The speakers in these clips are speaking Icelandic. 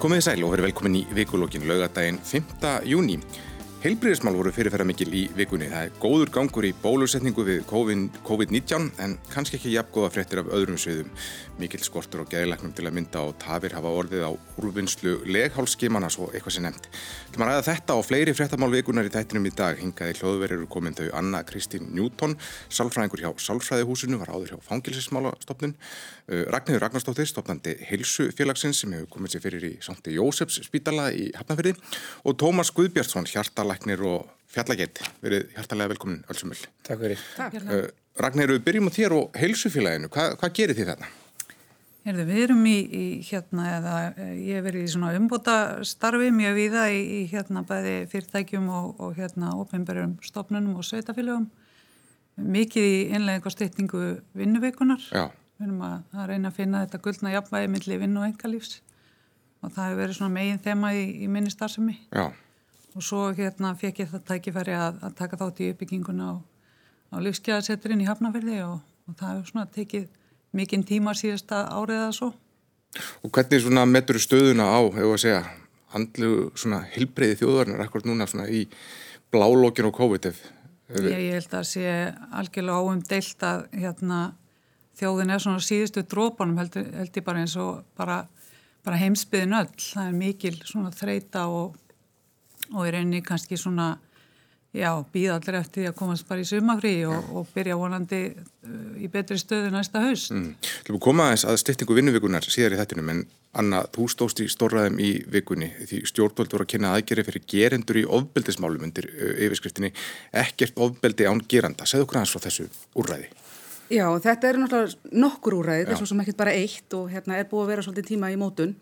Komið sæl og verið velkomin í vikulókin laugadaginn 5. júni. Heilbriðismál voru fyrirferða mikil í vikunni. Það er góður gangur í bólusetningu við COVID-19 en kannski ekki jafngóða fréttir af öðrum sviðum. Mikil skortur og geðilegnum til að mynda og tafir hafa orðið á úrvinnslu leghálskimana svo eitthvað sem nefnt. Til maður ræða þetta og fleiri fréttamál vikunar í þættinum í dag hingaði hljóðverður komin þau Anna Kristín Newton, salfræðingur hjá Salfræðihúsinu, var áður hjá Fangilsismálastofnun, uh, Ragnhildur Ragnarstóttir, stofnandi Heilsufélagsins sem hefur komið sér fyrir í Sankti Jósefs spítala í Hafnafyrði og Tómas Guðbjartsson, hjartalæknir og fjallagett. Verið hjartalega velkomin Ölsumöll. Takk fyrir. Uh, Ragnhildur, við byrjum á þér og Heilsufélaginu. Hva, hvað gerir þið þarna? Herðu, við erum í, í hérna, eða ég hef verið í svona umbúta starfi mjög viða í, í hérna bæði fyrirtækjum og, og hérna ofinberjum stofnunum og sveitafélögum. Mikið í einlega styrtingu vinnuveikunar. Já. Við erum að, að reyna að finna þetta guldna jafnvægi millir vinn og engalífs og það hefur verið svona megin þema í, í minni starfsemi. Já. Og svo hérna fekk ég það tækifæri að, að taka þátt í uppbygginguna á, á lífsgæðasetturinn í Hafnarferði og, og það hefur svona tekið mikinn tíma síðasta árið eða svo. Og hvernig svona metur stöðuna á, hefur að segja, handlu svona hilbreyði þjóðvarnar akkurat núna svona í blálókin og COVID ef, ef Ég, ég held að sé algjörlega óum deilt að hérna, þjóðin er svona síðustu drópanum held, held ég bara eins og bara, bara heimsbyðin öll. Það er mikil svona þreita og, og er einni kannski svona Já, býða allir eftir því að komast bara í sumafrí og, og byrja vonandi uh, í betri stöðu næsta haust. Mm. Þú erum komað eins að styrtingu vinnuvikunar síðar í þettinum en Anna, þú stóst í stórraðum í vikunni því stjórnvöld voru að kynna aðgeri fyrir gerendur í ofbeldismálum undir uh, yfirskriftinni ekkert ofbeldi án geranda. Segð okkur aðeins frá þessu úrræði. Já, þetta eru náttúrulega nokkur úrræði, svo sem ekkert bara eitt og hérna er búið að vera svolítið tíma í mótun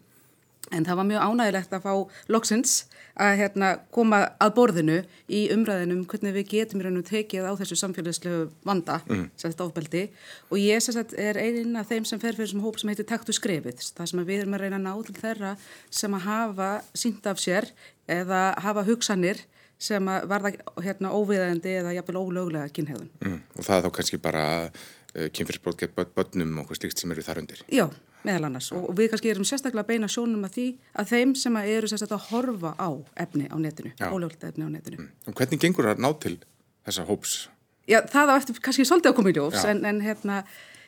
en það var mjög ánægilegt að fá loksins að hérna, koma að borðinu í umræðinum hvernig við getum í raunum tekið á þessu samfélagslegu vanda, mm. sem þetta ofbeldi og ég sagt, er einin af þeim sem fer fyrir sem hóp sem heitir Taktu skrefið það sem við erum að reyna að ná til þeirra sem að hafa sínt af sér eða hafa hugsanir sem að varða hérna, óviðandi eða jafnvel ólöglega kynhegðun. Mm. Og það er þá kannski bara uh, kynfyrirsbrót gett börnum og hvað slíkt sem eru þar undir. Já, meðal annars og við kannski erum sérstaklega að beina sjónum að því að þeim sem að eru sérstaklega að horfa á efni á netinu, ólögulegt efni á netinu. Mm. Og hvernig gengur það að ná til þessa hóps? Já, það á eftir kannski svolítið að koma í ljós en, en hérna,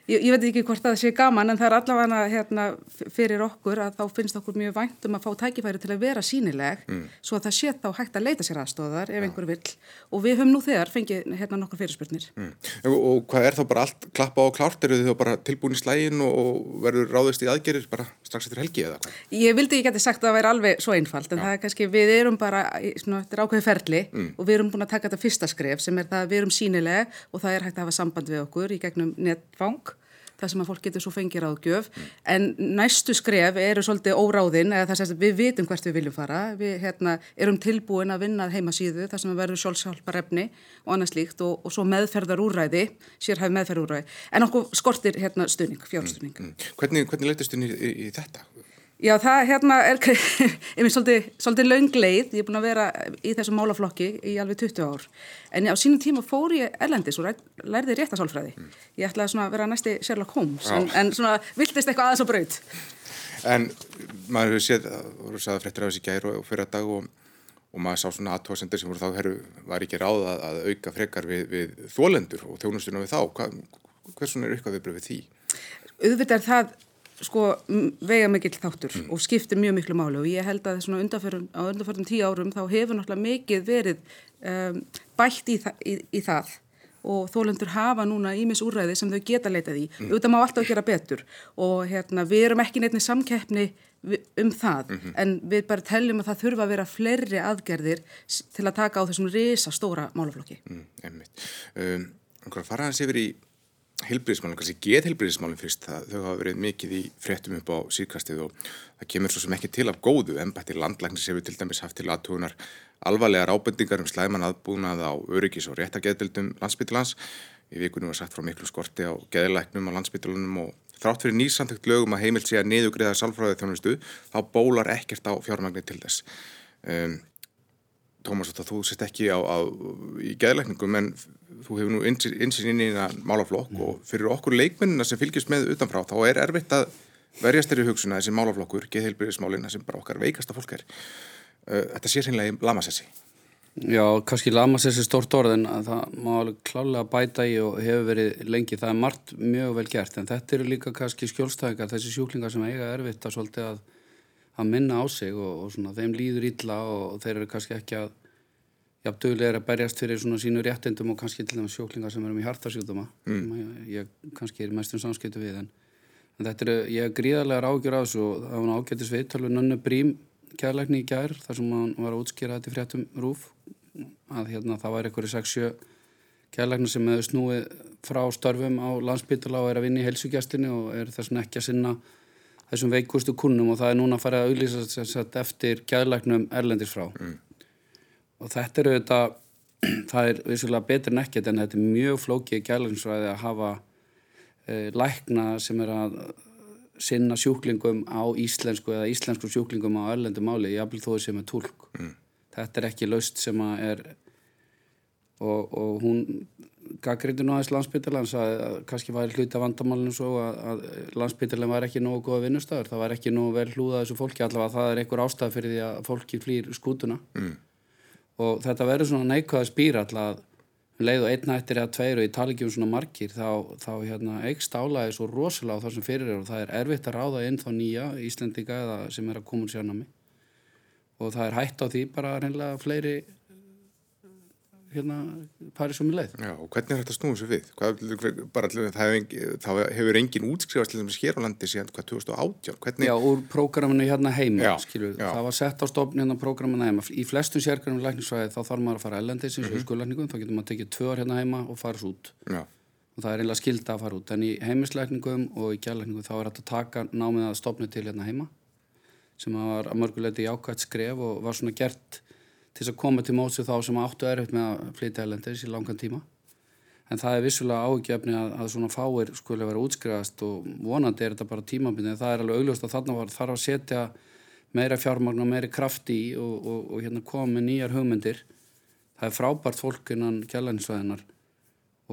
ég, ég veit ekki hvort það sé gaman en það er allavega hérna, fyrir okkur að þá finnst okkur mjög vænt um að fá tækifæri til að vera sínileg mm. svo að það sé þá hægt að leita sér aðstóðar ef einhver vill og við höfum nú þegar fengið hérna nokkur fyrirspurnir. Mm. Og, og hvað er þá bara allt klappa á klárt? Eru þið þá bara tilbúin í slægin og verður ráðist í aðgerir bara strax eftir helgi eða hvað? Ég vildi ekki geti sagt að það væri alveg svo einfalt en Já. það er kannski við erum bara svona, þetta er ákveði ferli mm. og við erum búin að taka þetta fyrsta skref sem er það að við erum sínileg og það er hægt að hafa samband við okkur í gegnum netfang það sem að fólk getur svo fengið ráðgjöf en næstu skref eru svolítið óráðinn eða sést að við vitum hvert við viljum fara við hérna, erum tilbúin að vinna heimasíðu þar sem að verður sjálfsjálfarefni og annað slíkt og, og svo meðferðar úræði sérhæf meðferðar úræði en okkur skortir hérna stuðning, fjárstuðning mm. mm. Hvernig, hvernig leytist þið í, í, í þetta? Já, það hérna er einmitt svolítið, svolítið laungleið, ég er búin að vera í þessum málaflokki í alveg 20 ár, en á sínum tíma fór ég erlendis og lærði réttasálfræði. Mm. Ég ætlaði svona að vera næsti Sherlock Holmes, en, en svona viltist eitthvað aðeins á braut. En maður hefur séð, voru sagðið fréttir af þessi gæru og fyrir að dag og, og maður sá svona aðtóðsendir sem voru þá, herru, var ekki ráð að, að auka frekar við, við þólendur og þjónustuna við þá. Hva, hversun er eitthvað viðbröð við sko vega mikill þáttur mm. og skiptir mjög miklu máli og ég held að svona á undanförum tíu árum þá hefur náttúrulega mikið verið um, bætt í, þa í, í það og þólendur hafa núna ímis úrræði sem þau geta leitað í, mm. auðvitað má alltaf gera betur og hérna við erum ekki neittni samkeppni um það mm -hmm. en við bara telljum að það þurfa að vera fleiri aðgerðir til að taka á þessum risa stóra málaflokki. Mm, um, Hvað fara hans yfir í heilbríðismálum, kannski geðheilbríðismálum fyrst, það, þau hafa verið mikið í fréttum upp á síðkastið og það kemur svo sem ekki til af góðu, en bættir landlæknis hefur til dæmis haft til aðtugunar alvarlegar ábendingar um slæman aðbúnað á öryggis og réttageðdildum landsbytulans í vikunum var sagt frá miklu skorti á geðlæknum á landsbytulunum og þrátt fyrir nýsandökt lögum að heimilt sé að niðugriða salfræðið þjónustu, þá bólar ekkert á fjármagnir til þess. Um, Tómas, þú sést ekki á, á, í geðlækningum en þú hefur nú einsinn inn í það málaflokk mm. og fyrir okkur leikmennina sem fylgjast með utanfrá þá er erfitt að verjast eru hugsun að þessi málaflokkur, geðheilbyrðismálina sem bara okkar veikasta fólk er, uh, þetta sé hinnlega í lamasessi. Já, kannski lamasessi stort orð en það má alveg klálega bæta í og hefur verið lengi. Það er margt mjög vel gert en þetta eru líka kannski skjólstæðingar, þessi sjúklingar sem eiga erfitt að að, að minna á sig og, og svona þeim líður illa og þeir eru kannski ekki að Já, dögulega er að berjast fyrir svona sínu réttindum og kannski til dæmis sjóklingar sem eru með hjartasjúkdóma. Mm. ég, ég kannski er mestum samskiptu við en, en þetta er, ég er gríðarlega ágjör á þessu og það var ágættis viðtalið Nönnu Brím kærleikni í gær þar sem hann var að útskýra þetta í fréttum rúf að hérna það var einhverju 6-7 kærleikni sem hefur snúið frá störfum á landsbytula og er að vinna í helsugjastinni og er þess vegna ekki að sinna þessum veikustu kunnum og það er núna að fara að auðlýsa eftir kærleiknum erlendis frá. Mm og þetta eru þetta það er vissulega betur en ekkert en þetta er mjög flókið gælinsvæði að hafa e, lækna sem er að sinna sjúklingum á íslensku eða íslensku sjúklingum á öllendu máli jáfnveg þó sem er tólk mm. þetta er ekki laust sem að er og, og hún gaggrindi nú aðeins landsbytjarlan að kannski var hluti af vandamálinu svo að, að landsbytjarlan var ekki nógu góða vinnustöður það var ekki nógu vel hlúða þessu fólki allavega það er einhver ástæð fyrir því að fólki flýr skútuna. Mm og þetta verður svona neikvæða spýra alltaf leið og einn hættir eða tveir og ég tala ekki um svona margir þá, þá hérna, eigst álæði svo rosalega á það sem fyrir er og það er erfitt að ráða inn þá nýja Íslendinga eða sem er að koma úr sérnami og það er hætt á því bara reynilega fleiri hérna parið sem er leið. Já, og hvernig er þetta snúið sér við? Hvað, bara, það hefur engin útskrifast að hér á landi síðan hvað 2018? Hvernig... Já, úr prógraminu hérna heima, já, skilur, já. það var sett á stofn hérna prógraminu heima. Í flestum sérkjörnum lækningssvæði þá þarf maður að fara ellendis eins og mm -hmm. skurlækningum, þá getur maður tekið tvö ár hérna heima og faris út. Já. Og það er einlega skilda að fara út. En í heimislækningum og í kjærlækningum þá er þetta að taka námið að stofnu til hérna heima sem var að mörguleiti jákvægt skref og var svona gert til að koma til mótsu þá sem áttu erfitt með að flytja elendis í langan tíma. En það er vissulega ágefni að, að svona fáir skulle vera útskrifast og vonandi er þetta bara tímabindið. Það er alveg augljóst að þarna var þarf að setja meira fjármagn og meira kraft í og, og, og hérna koma með nýjar hugmyndir. Það er frábært fólk innan kjælænsvæðinar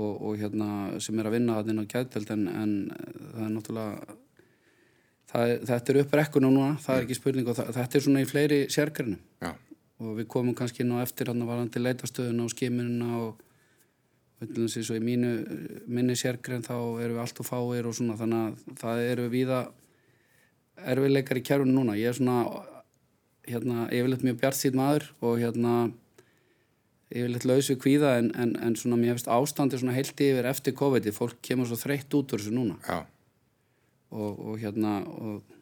og, og hérna sem er að vinna það inn á kjæðtelt en, en það er náttúrulega, það, þetta er upp rekkunum núna, það er ekki spurning og það, þetta er svona í fleiri sérkernum. Já og við komum kannski inn á eftir hann að varandi leitastöðuna og skiminuna og eins og í mínu minni sérgrein þá eru við allt og fáir og svona þannig að það eru viða erfiðleikar í kjærunum núna. Ég er svona hérna, yfirleitt mjög bjart síð maður og hérna yfirleitt laus við kvíða en, en, en svona mér hefist ástandi svona heilt yfir eftir COVID-i fólk kemur svo þreytt út úr þessu núna. Og, og hérna og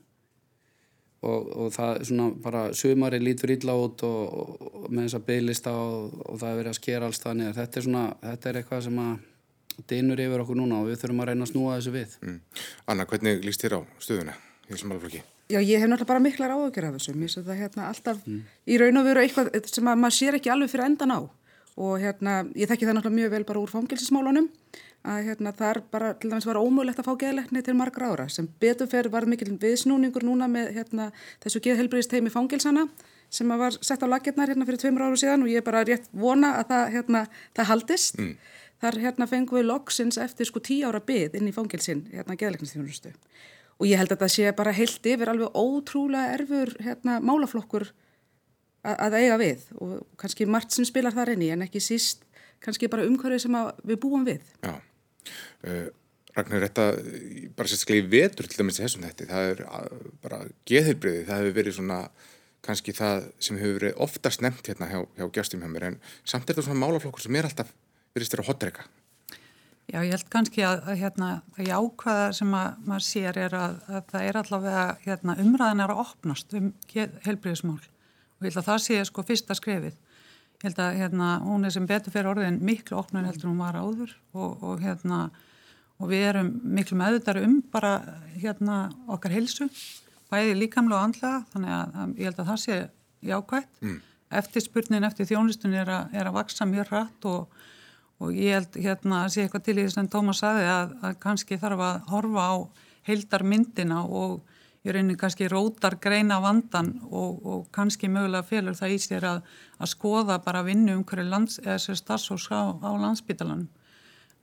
og, og það er svona bara sumari lítur illa út og, og með þess að bygglista og, og það er verið að skera alls það niður. Þetta er svona, þetta er eitthvað sem að dinur yfir okkur núna og við þurfum að reyna að snúa þessu við. Mm. Anna, hvernig líst þér á stöðuna í þessum alveg? Já, ég hef náttúrulega bara miklar áhugjur af þessu. Mér finnst þetta hérna alltaf mm. í raun og veru eitthvað sem að maður sér ekki alveg fyrir endan á og hérna, ég þekki það náttúrulega mjög vel bara úr fangilsismálunum að hérna, þar bara til dæmis var ómögulegt að fá geðleikni til margra ára sem beturferð var mikil viðsnúningur núna með hérna, þessu geðhelbriðsteimi fangilsana sem var sett á lakirnar hérna fyrir tveimur áru síðan og ég er bara rétt vona að það, hérna, það haldist. Mm. Þar hérna fengum við loksins eftir sko tí ára byð inn í fangilsin hérna geðleiknistjónustu og ég held að það sé bara heilt yfir alveg ótrúlega erfur hérna málaflokkur að, að eiga við og kannski margt sem spilar þar einni en ekki síst kannski bara umhverfið sem við búum við. Já. Uh, Ragnar, þetta bara sérstaklega í vetur til dæmis þessum þetta, það er bara geðheilbriði, það hefur verið svona kannski það sem hefur verið oftast nefnt hérna hjá, hjá gjastum hjá mér en samt er þetta svona málaflokkur sem er alltaf verið styrir á hotreika. Já, ég held kannski að, að hérna, það jákvæða sem að, maður sér er að, að það er allavega hérna, umræðin er að opnast um heilbriðismál og ég held að það sé sko fyrsta skrefið. Held að hérna, hún er sem betur fyrir orðin miklu opnun heldur hún var áður og, og, hérna, og við erum miklu meðutari um bara hérna, okkar hilsu, bæði líkamlega og andlega, þannig að, að ég held að það sé jákvægt. Mm. Eftirspurnin eftir þjónustunni er, er að vaksa mjög hratt og, og ég held hérna að sé eitthvað til í þess að Tómas saði að, að kannski þarf að horfa á heildarmyndina og í rauninni kannski rótar greina vandan og, og kannski mögulega félur það í sér að, að skoða bara vinnu um hverju lands, eða sér starfsóks á, á landsbytalanum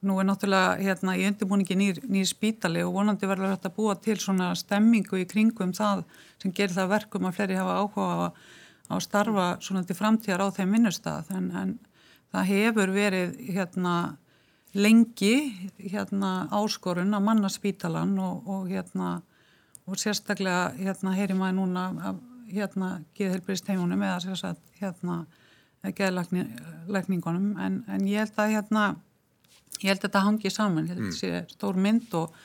nú er náttúrulega hérna í undirbúningi nýr, nýr spítali og vonandi verður þetta búa til svona stemmingu í kringum það sem gerir það verkum að fleiri hafa áhuga á, á starfa svona til framtíðar á þeim vinnustaf en, en það hefur verið hérna lengi hérna áskorun að manna spítalan og, og hérna og sérstaklega hérna heyri maður núna að hérna geðhelbrist heimunum eða sérstaklega hérna geðlækningunum en, en ég held að hérna ég held að þetta hangi saman, ég held að þetta mm. sé stór mynd og,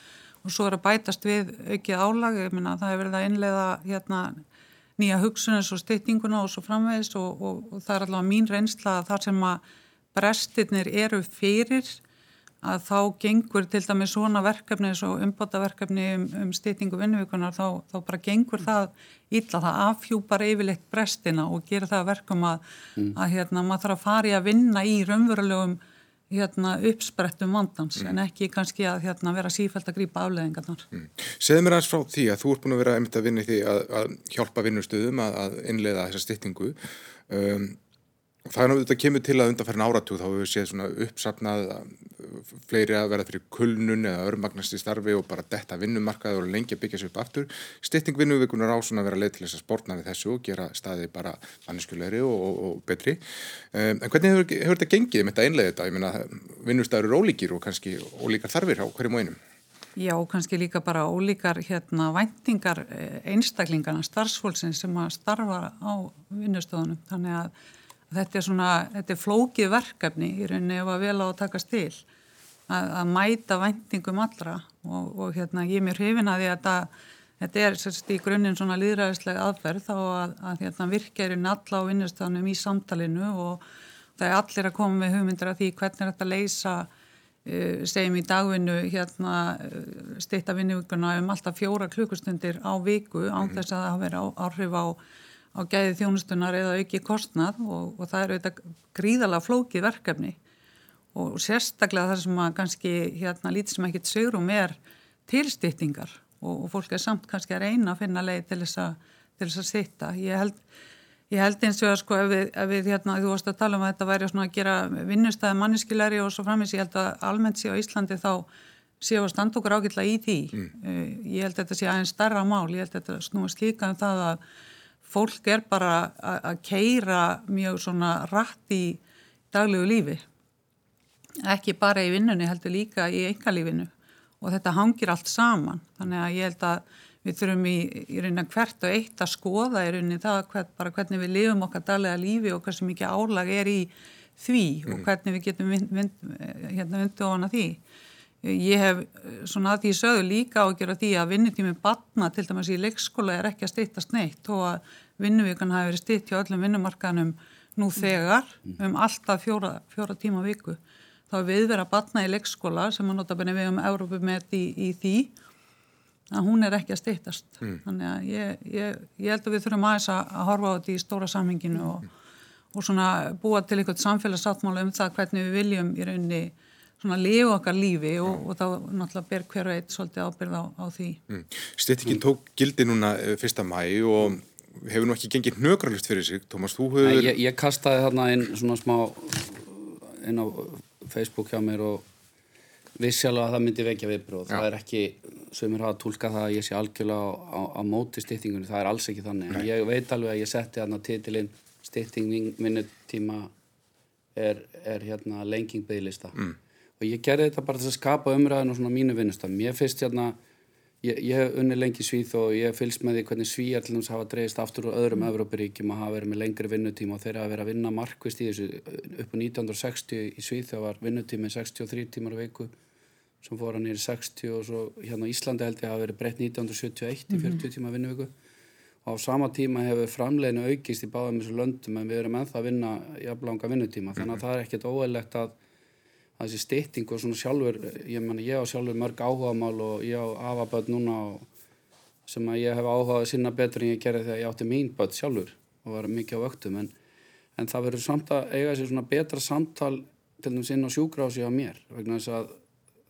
og svo er að bætast við aukið álag, ég minna það er verið að innlega hérna nýja hugsunis og styttinguna og svo framvegis og, og, og það er allavega mín reynsla að það sem að brestirnir eru fyrir að þá gengur til dæmi svona verkefni eins og umbótaverkefni um, um styttingu vinnuvíkunar þá, þá bara gengur það illa, það afhjúpar yfirleitt brestina og gerir það verkum að, mm. að hérna maður þarf að fari að vinna í raunverulegum hérna, uppsprettum vandans mm. en ekki kannski að hérna, vera sífælt að grýpa afleðingarnar. Mm. Segð mér aðeins frá því að þú ert búin að vera einmitt að vinna í því að, að hjálpa vinnustöðum að, að innleiða þessa styttingu um, Það er náttúrulega kemur til að undanferðin áratúð þá hefur við séð svona uppsapnað fleiri að vera fyrir kulnun eða örmagnast í starfi og bara detta vinnumarkaði og lengi að byggja sér upp aftur. Styrting vinnuvíkunar á svona að vera leið til þess að spórna við þessu og gera staði bara manneskulegri og, og, og betri. Um, en hvernig hefur, hefur þetta gengið með þetta einlega þetta? Ég meina vinnustæður eru ólíkir og kannski ólíkar þarfir á hverjum og einum. Já, kannski líka bara ólíkar hérna væntingar eh, einstaklingarna, starfsfólksinn sem að starfa á vinnustöðunum. Þannig að Þetta er svona, þetta er flókið verkefni í rauninni ef að vel á að takast til að, að mæta vendingum allra og, og hérna ég er mér hrifin að því að þetta, þetta er sérst í grunninn svona líðræðislega aðferð þá að, að hérna virkjærin alla á vinnustafnum í samtalinu og það er allir að koma með hugmyndir af því hvernig er þetta að leysa uh, segjum í dagvinnu hérna uh, styrta vinnuvíkuna um alltaf fjóra klukkustundir á viku án mhm. þess að það hafa verið áhrif á á gæði þjónustunar eða auki kostnað og, og það eru auðvitað gríðalega flókið verkefni og sérstaklega það sem að kannski hérna lítið sem ekkit sögurum er tilstýttingar og, og fólk er samt kannski að reyna að finna leið til þess að, til þess að sitta. Ég held, ég held eins og að sko ef við, ef við hérna, þú varst að tala um að þetta væri að gera vinnustæði manniskilari og svo framins ég held að almennt sé á Íslandi þá séu að standa okkur ágætla í því. Mm. Uh, ég held að þetta sé aðeins starra mál, ég held að þetta snúast líka um það að fólk er bara að keira mjög svona rætt í daglegu lífi. Ekki bara í vinnunni heldur líka í engalífinu og þetta hangir allt saman. Þannig að ég held að við þurfum í, í rauninni hvert og eitt að skoða í rauninni það hvern, bara hvernig við lifum okkar daglega lífi og hversu mikið álag er í því mm. og hvernig við getum vind, vind, hérna undu ofan að því Ég hef svona að því sögðu líka á að því að vinnutími batna til dæmis í leikskóla er ekki að stýttast neitt og að vinnuvíkan hafi verið stýtt hjá öllum vinnumarkanum nú þegar um alltaf fjóra, fjóra tíma viku. Þá er við verið að batna í leikskóla sem að nota benni við um Európu með í, í því að hún er ekki að stýttast. Mm. Þannig að ég, ég, ég held að við þurfum aðeins að horfa á þetta í stóra samminginu og, og svona búa til einhvert samfélagsáttmála um það hvernig við viljum í rauninni svona lifu okkar lífi og, og þá náttúrulega ber hver og eitt svolítið ábyrð á, á því. Mm. Styrtingin tók gildi núna eh, fyrsta mæ og hefur nú ekki gengið nögralust fyrir sig, Tómas, þú hefur... Nei, ég, ég kastaði þarna inn svona smá inn á Facebook hjá mér og vissjálega að það myndi vekja viðbróð. Það er ekki, sem er að tólka það að ég sé algjörlega á, á, á móti styrtingunni, það er alls ekki þannig. Nei. Ég veit alveg að ég setti þarna titilinn styrting vinnutíma er, er hérna lenging bygglista. Mm og ég gerði þetta bara til að skapa umræðin og svona mínu vinnustam. Ég fyrst hérna, ég, ég hef unni lengi svíð og ég fylgst með því hvernig svíjar til þess að hafa dreyist aftur úr öðrum Evrópuríkjum og hafa verið með lengri vinnutíma og þeirra að vera að vinna markvist í þessu upp á 1960 í svíð þegar var vinnutími 63 tímar á veiku sem fór hann nýri 60 og svo hérna Íslandi held ég að hafa verið breytt 1971 í 40 mhm. tíma vinnuviku og á sama tíma hefur framleginu aukist í báðum þessu löndum en við erum ennþá að vinna jafnlanga vinnutíma þannig að mhm. það er ekkert óæðilegt að að þessi stytting og svona sjálfur ég, meni, ég á sjálfur mörg áhugamál og ég á afaböld núna og, sem að ég hef áhugað að sinna betur en ég gerði þegar ég átti mín böld sjálfur og var mikið á öktum en, en það verður samt að eiga sér svona betra samtal til þess inn á sjúgrási á mér vegna þess að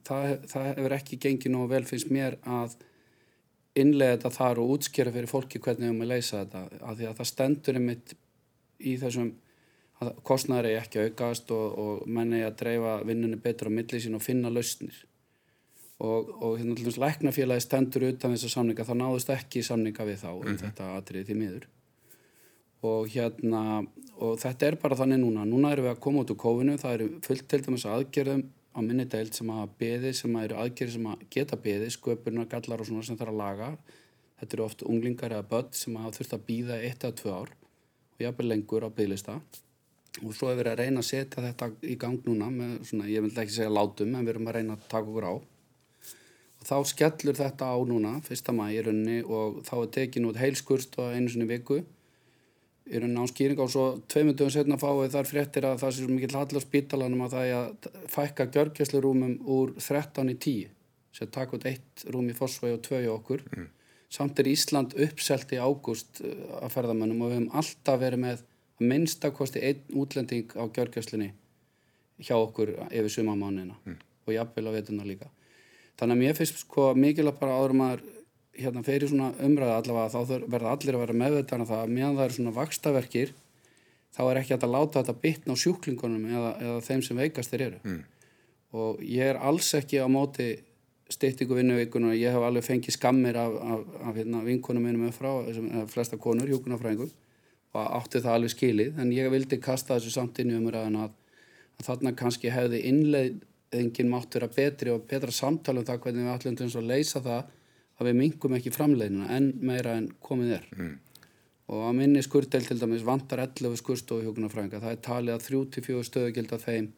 það, það hefur ekki gengið nógu vel finnst mér að innlega þetta þar og útskjera fyrir fólki hvernig við erum að leysa þetta. Af því að það stendur einmitt í þessum kostnæri ekki aukast og, og menni að dreifa vinnunni betur á milli sín og finna lausnir. Og, og hérna dæmis læknafélagi stendur utan þessar samninga þá náðust ekki samninga við þá um þetta atrið því miður. Og hérna og þetta er bara þannig núna. Núna erum við að koma út úr kófinu það eru fullt til dæmis aðgerðum á minni deild sem að beði sem að eru aðgerði sem að geta beði sköpurna, gallar og svona sem þarf að laga. Þetta eru oft unglingar eða börn sem að þurft að býða eitt eða tvö ár og jafnveg lengur á bygglista og svo er við að reyna að setja þetta í gang núna með svona, ég vil ekki segja látum en við erum að reyna að taka okkur á. Og þá skellur þetta á núna fyrsta mæ í rauninni og þá er tekin út heilskurst og einu sinni viku. Í rauninni án skýring og svo tveimundum setna fáið þar fréttir að það sé svo mikill hall á spítalanum að það er að fækka gjörgjæslu úr 13 í 10 sem taka út eitt rúm í Fossvæg og tvö í okkur. Mm. samt er Ísland uppselt í ágúst uh, að ferðamennum og við hefum alltaf verið með að minnstakosti einn útlending á gjörgjæslinni hjá okkur yfir sumamániðina mm. og jafnvel á vetuna líka þannig að mér finnst sko mikilvægt bara áður maður hérna fyrir svona umræða allavega þá verða allir að vera meðvitaðan að það að meðan það eru svona vakstaverkir þá er ekki að láta þetta bitna á sjúklingunum eða, eða þeim sem veikast þeir eru mm. og ég er alls ekki á móti styrtingu vinnuveikuna ég hef alveg fengið skammir af, af, af hérna, vinkunum minnum frá flesta konur, hjókunarfræðingum og átti það alveg skilið en ég vildi kasta þessu samt inn í umræðan að, að þarna kannski hefði innleiðingin mátt vera betri og betra samtala um það hvernig við ætlum til að leysa það að við mingum ekki framleiðina en meira en komið er mm. og á minni skurðdel til dæmis vantar 11 skurðstofhjókunarfræðinga það er talið að 3-4 stöðugild af þeim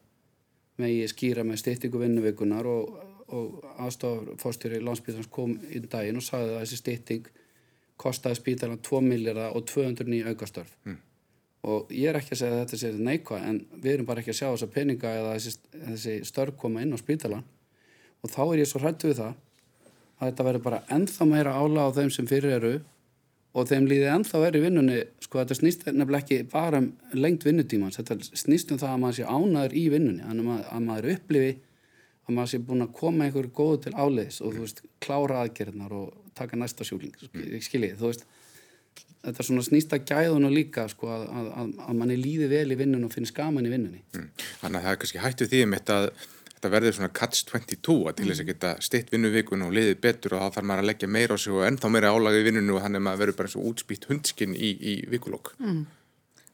megi skýra með styrtingu vinnuveikunar og, og aðstofafórstjóri landsbyrjans kom í daginn og sagði að þessi styrting kostaði spítalan 2 miljardar og 209 aukastörf. Mm. og ég er ekki að segja að þetta sé neikvæð en við erum bara ekki að sjá þessa peninga eða þessi, þessi störf koma inn á spítalan og þá er ég svo hrættu við það að þetta verður bara ennþá meira ála á þeim sem fyrir eru og þeim líði ennþá verið vinnunni. Sko þetta snýst nefnilega ekki bara um lengt vinnutímans, þetta snýst um það að maður sé ánaður í vinnunni, að maður, að maður upplifi að maður sé búin að koma einhverju góðu til áleiðis og þú veist klára aðgerðnar og taka næsta sjúling skiljið, þú veist. Þetta er svona snýsta gæðuna líka sko, að, að, að manni líði vel í vinnun og finnst gaman í vinnunni. Mm. Þannig að það er kannski hættu því um þetta að þetta verður svona catch 22 að til þess að geta stitt vinnuvikun og liðið betur og þá þarf maður að leggja meira á sig og ennþá meira álagið vinnunu og þannig að maður verður bara svo útspýtt hundskinn í, í vikulokk mm.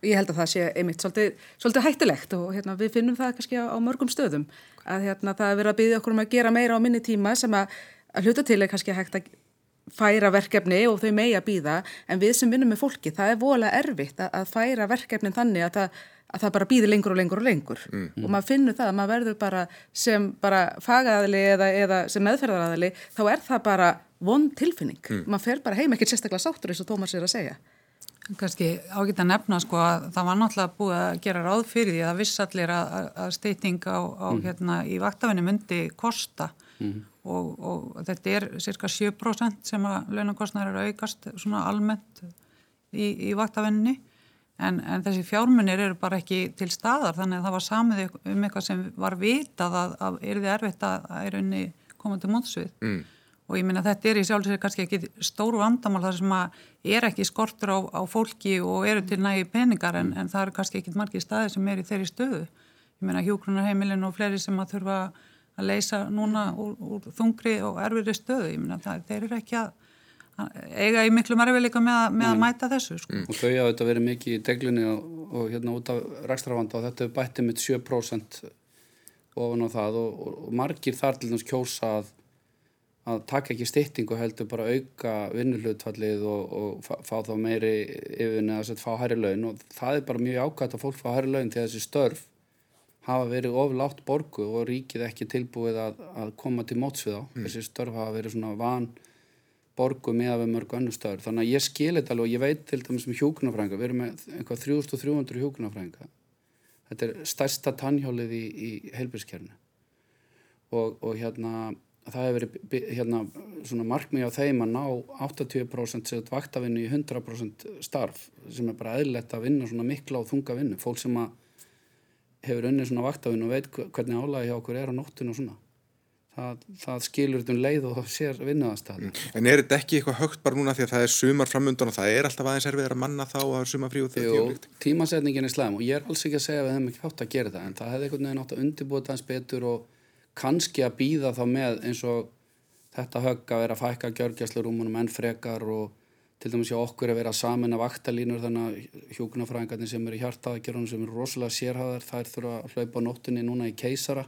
Ég held að það sé einmitt svolítið, svolítið hættilegt og hérna, við finnum það kannski á, á mörgum stöðum að hérna, það er verið að byggja okkur um að gera meira á minni tíma sem að, að hluta til er kannski hægt að færa verkefni og þau megi að býða en við sem vinnum með fólki, það er vola erfitt að, að færa verkefnin þannig að það, að það bara býði lengur og lengur og lengur mm. og maður finnur það að maður verður bara sem bara fagaðali eða, eða sem meðferðaraðali, þá er það bara von tilfinning, mm. maður fer bara heim ekkert sérstaklega sáttur eins og Tómas er að segja Kanski ágætt að nefna sko að það var náttúrulega búið að gera ráð fyrir því að vissallir að, að steyting á, á mm. hérna í vaktafinni myndi kosta mm og, og þetta er cirka 7% sem að launakostnæður eru aukast svona almennt í, í vaktavenninni en, en þessi fjármunir eru bara ekki til staðar þannig að það var samið um eitthvað sem var vitað að, að er þið erfitt að það er unni komandi mótsvið mm. og ég minna að þetta er í sjálfsvegar kannski ekki stóru vandamál þar sem að er ekki skortur á, á fólki og eru til nægi peningar en, en það eru kannski ekki margi staði sem er í þeirri stöðu. Ég minna hjókrunarheimilin og fleiri sem að þurfa að leysa núna úr, úr þungri og erfiðri stöðu, ég minna það, þeir eru ekki að eiga í miklu margveðleika með, með að mæta þessu sko. og þau hafa þetta verið mikið í deglinni og, og hérna út af rækstrafanda og þetta er bættið mitt 7% ofan á það og, og, og margir þar til þess kjósa að, að taka ekki styttingu heldur bara auka vinnulutfallið og fá, fá þá meiri yfirni að fá hærri laun. Og það er bara mjög ákvæmt að fólk fá hærri laun til þessi störf hafa verið oflátt borgu og ríkið ekki tilbúið að, að koma til móts við á. Mm. Þessi störf hafa verið svona van borgu með að við mörgu annu störf. Þannig að ég skilir þetta alveg og ég veit til dæmis um hjókunafrænga. Við erum með eitthvað 3300 hjókunafrænga. Þetta er stærsta tannhjólið í, í heilbíðskernu. Og, og hérna það hefur verið hérna, svona markmið á þeim að ná 80% set vaktavinnu í 100% starf sem er bara eðlert að vinna svona mikla og þunga vinnu. Fólk sem að hefur unnið svona vaktafinn og veit hvernig álægi hjá okkur er á nóttun og svona það, það skilur þetta um leið og sér vinnuðastæð mm. En er þetta ekki eitthvað högt bara núna því að það er sumar framundan og það er alltaf aðeins erfið að manna þá að sumafrí og þetta er líkt? Tímasetningin er slæm og ég er alls ekki að segja að við hefum ekki hátt að gera það en það hefði einhvern veginn átt að undirbúta hans betur og kannski að býða þá með eins og þetta högg að vera fækka gjörgjæslarúmunum enn frekar og til dæmis hjá okkur að vera samin af vaktalínur þannig að hjókunarfræðingarnir sem eru hjartaðagjörunum sem eru rosalega sérhæðar þær þurfa að hlaupa nóttunni núna í keisara.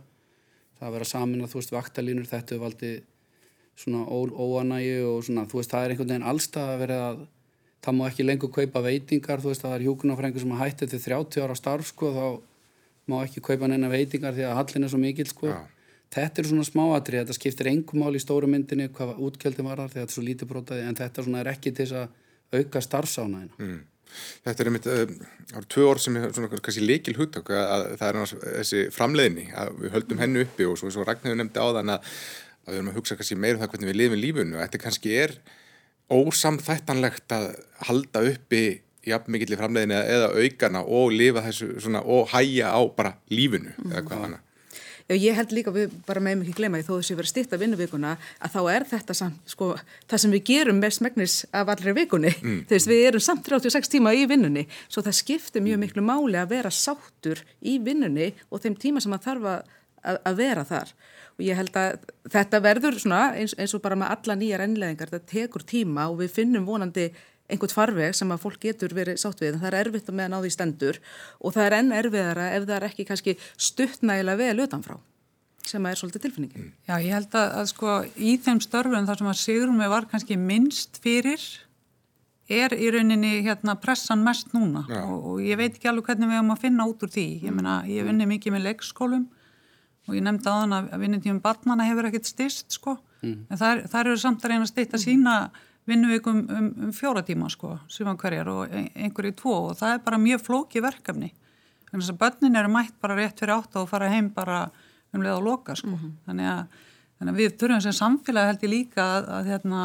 Það að vera samin að þú veist vaktalínur þetta er valdi svona óanægi og svona þú veist það er einhvern veginn allstað að vera að það má ekki lengur kaupa veitingar þú veist það er hjókunarfræðingar sem að hætti til 30 ára starf sko þá má ekki kaupa neina veitingar því að hallin er svo mikil sko. Já Þetta eru svona smáatri, þetta skiptir engum mál í stóru myndinni hvað útgjöldin var þar þegar þetta er svo lítið brotaði en þetta er ekki til að auka starfsánaðina. Mm. Þetta er einmitt, uh, eru tvö orð sem er svona kannski líkil húttak að það er þessi framleiðni að við höldum hennu uppi og svo, svo Ragnarður nefndi á þann að, að við erum að hugsa kannski meira um það hvernig við lifum lífunu og þetta kannski er ósamþættanlegt að halda uppi jafn mikill í framleiðinni eða aukana og lifa þessu svona og hæja á bara lífunu mm. eða hvað hana. Ég held líka, við bara meðum ekki glema því þó þessi verið stitt af vinnuvíkuna að þá er þetta samt, sko, það sem við gerum mest megnis af allri vikunni mm. veist, við erum samt 36 tíma í vinnunni svo það skiptir mjög miklu máli að vera sáttur í vinnunni og þeim tíma sem að þarf að, að vera þar og ég held að þetta verður svona eins, eins og bara með alla nýjar ennleðingar, þetta tekur tíma og við finnum vonandi einhvert farveg sem að fólk getur verið sátt við en það er erfitt að meðan á því stendur og það er enn erfiðara ef það er ekki kannski stuttnægilega vel utanfrá sem að er svolítið tilfinningin. Mm. Já, ég held að, að sko í þeim störfum þar sem að Sigrumi var kannski minnst fyrir er í rauninni hérna pressan mest núna og, og ég veit ekki alveg hvernig við höfum að finna út úr því. Ég meina, ég vinni mikið með leikskólum og ég nefndi á þann að vinnitífum barnana hefur ekkert styrst sko, mm. en það, það eru samt að reyna að styrta sína vinnuvikum um, um fjóra tíma sko, sviðan hverjar og einhverju tvo og það er bara mjög flóki verkefni. Þannig að börnin eru mætt bara rétt fyrir átt og fara heim bara um leið og loka sko. Mm -hmm. þannig, að, þannig að við þurfum sem samfélagi held ég líka að, að hérna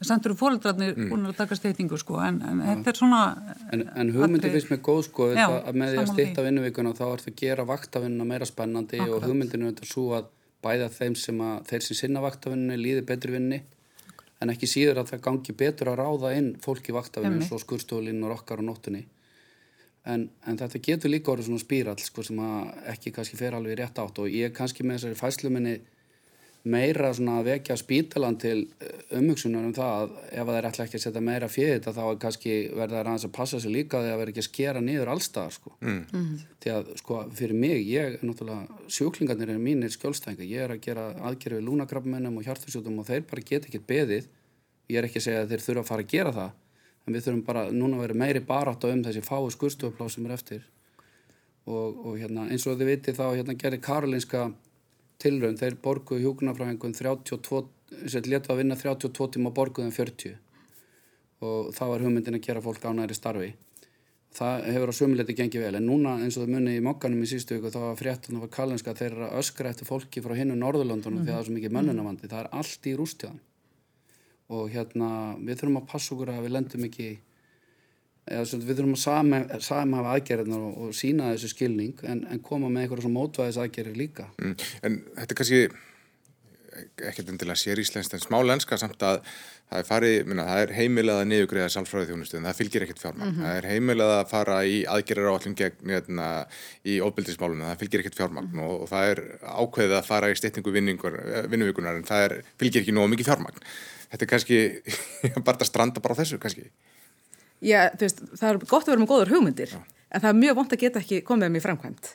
sendur fóröldrarnir mm. búin að taka steytingu sko en, en ja. þetta er svona En, en hugmyndi finnst mér góð sko já, að með því að styrta vinnuvíkuna þá er það að gera vaktavinnuna meira spennandi Akkurat. og hugmyndinu er þetta svo að bæða þeim sem að þeir sem sinna vaktavinnunni líði betri vinni en ekki síður að það gangi betur að ráða inn fólk í vaktafinu eins og skurstólinn og rokkar og nóttunni. En, en þetta getur líka orðið svona spírall sko, sem ekki kannski fer alveg rétt átt. Og ég kannski með þessari fæsluminni meira svona að vekja spítalan til eh, umhugsunar um það að ef það er alltaf ekki að setja meira fyrir þetta þá er kannski verða það aðeins að passa sig líka því að verða ekki að skera niður allstaðar sko. Mm. Því að sko fyrir mig ég er náttúrulega, sjúklingarnir er mínir skjólstænga, ég er að gera aðgerfi lúnakrabbmennum og hjartasjótum og þeir bara get ekki beðið, ég er ekki að segja að þeir þurfa að fara að gera það en við þurfum bara núna að vera meiri barátt á um þessi fáu skurstofplá sem er eftir og, og hérna, eins og þið viti þá hérna, gerir Karolinska tilraun, þeir borguðu hjókunarfræðingun 32, sem letu að vinna 32 tíma borguðum 40 og það var hugmyndin að gera fólk ánæri starfi. Það hefur á sömuleiti gengið vel en núna eins og það munið í mokkanum í sístu viku þá var fréttunum af Karolinska þeir eru að öskra eftir fólki frá hinnu Norðurlandunum mm -hmm. því að það er svo mikið mönnunavandi, það er allt í rústjáðan og hérna við þurfum að passa okkur að við lendum ekki eða svona, við þurfum að samhafa aðgerðinar og, og sína þessu skilning en, en koma með eitthvað svona mótvæðis aðgerðir líka mm, En þetta er kannski ekkert endilega sér íslenskt en smá lenska samt að það er, farið, minna, það er heimilað að niðugriða sálfræði þjónustu en það fylgir ekkert fjármagn mm -hmm. það er heimilað að fara í aðgerðir á allum gegn hérna, í óbyldismálum en það fylgir ekkert fjármagn mm -hmm. og, og það er ákveðið að fara í styrtingu vinnuvíkunar en það er, fylgir ekki nógu mikið fjármagn þetta er kannski bara að stranda bara á þessu kannski Já, þú veist, það er gott að vera með góður hugmyndir Já. en það er mjög vond að geta ekki komið með mér framkvæmt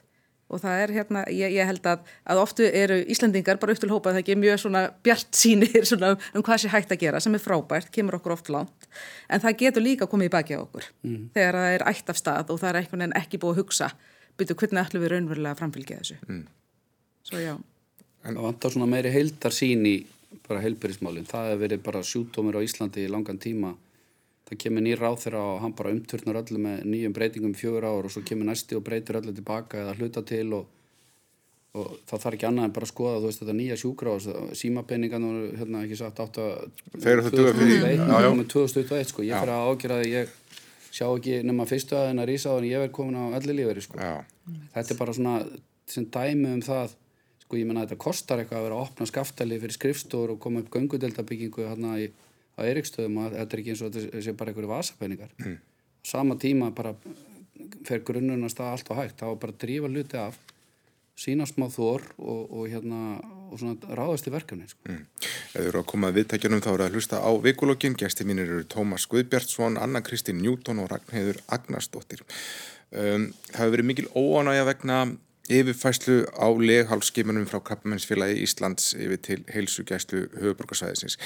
og það er hérna, ég, ég held að, að oftu eru Íslandingar bara upp til hópa það ekki mjög svona bjart sínir svona um hvað sé hægt að gera sem er frábært, kemur okkur oft langt en það getur líka komið í baki á okkur mm. þegar það er ætt af stað og það er eitthvað en ekki búið að hugsa byrju hvernig ætlum við raunverulega að framfylgja þessu mm. Svo já En það vantar svona meiri heildar sín í bara heilbyrjismálinn. Það hefur verið bara sjútómur á Íslandi í langan tíma. Það kemur nýr ráð þeirra og hann bara umturnar öllu með nýjum breytingum fjögur ár og svo kemur næsti og breytur öllu tilbaka eða hluta til og, og það þarf ekki annað en bara að skoða veist þetta nýja sjúkrás, símapenningan og hérna ekki sagt átt að Þeir eru þetta 2021 2021 sko, ég fyrir að ágjörða að ég sjá ekki nema fyrstu aðeins að rýsa á en ég verð komin á allir líferi sko. Þetta er bara svona sem dæmi um það sko ég menna þetta kostar eitthvað að vera að opna skaftali fyrir skrifstóður og koma upp göngudeldabyggingu hérna í, á Eiríkstöðum og þetta er ekki eins og þetta sé bara einhverju vasapenningar mm. sama tíma bara fer grunnuna stað allt á hægt þá bara drífa luti af sína smá þór og, og hérna og svona ráðast í verkefni sko. mm. Ef þið eru að koma að viðtækjunum þá eru að hlusta á vikulokkin, gæsti mínir eru Tómas Guðbjartsson, Anna Kristín Njúton og Ragnheiður Agnarsdóttir um, Það hefur verið mikil óanægja vegna yfirfæslu á leghálskimunum frá Krabbamennsfélagi Íslands yfir til heilsugæslu höfuborgarsvæðisins.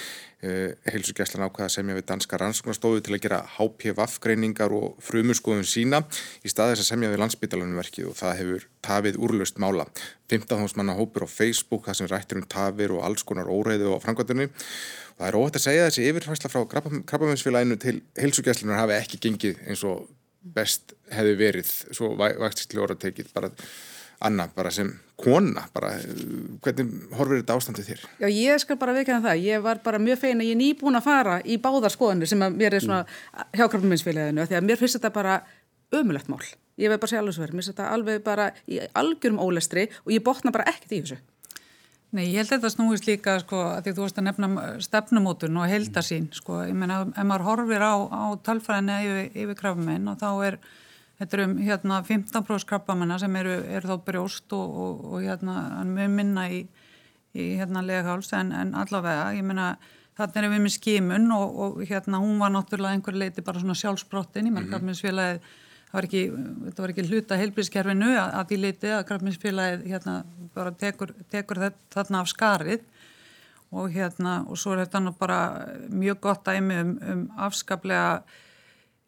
Uh, heilsugæslan ákvaða semja við danska rannsóknastofu til að gera HPV-greiningar og frumuskoðun sína í staðis að semja við landsbytalanum verkið og það hefur tafið úrlöst mála. 15. manna hópur á Facebook það sem rættir um tafir og alls konar óreiðu á framkvæmdunni. Það er óhætt að segja þessi yfirfæsla frá Krabbamennsfélaginu til heilsugæslunar hafi ekki gengið eins og best hefði verið svo bara Anna, bara sem kona, bara, hvernig horfir þetta ástandið þér? Já, ég skal bara veikina það, ég var bara mjög feina, ég er nýbúin að fara í báðar skoðanir sem að mér er svona mm. hjá krafnuminsfélaginu, því að mér finnst þetta bara ömulegt mál, ég veið bara segja alveg svo verið, mér finnst þetta alveg bara í algjörum ólestri og ég botna bara ekkert í þessu. Nei, ég held þetta snúist líka, sko, að því þú veist að nefna stefnumótun og heldasín, sko, ég menna, ef maður horfir á, á Þetta eru um hérna 15% krabbamennar sem eru, eru þá brjóst og, og, og hérna mjög minna í, í hérna legaháls en, en allavega, ég meina þarna erum við með skimun og, og hérna hún var náttúrulega einhver leiti bara svona sjálfsbrottin krabbminsfélagið, það var ekki, þetta var ekki hluta heilbríðskerfinu að, að því leiti að krabbminsfélagið hérna bara tekur, tekur þetta þarna af skarið. Og hérna og svo er þetta nú bara mjög gott æmi um, um afskaplega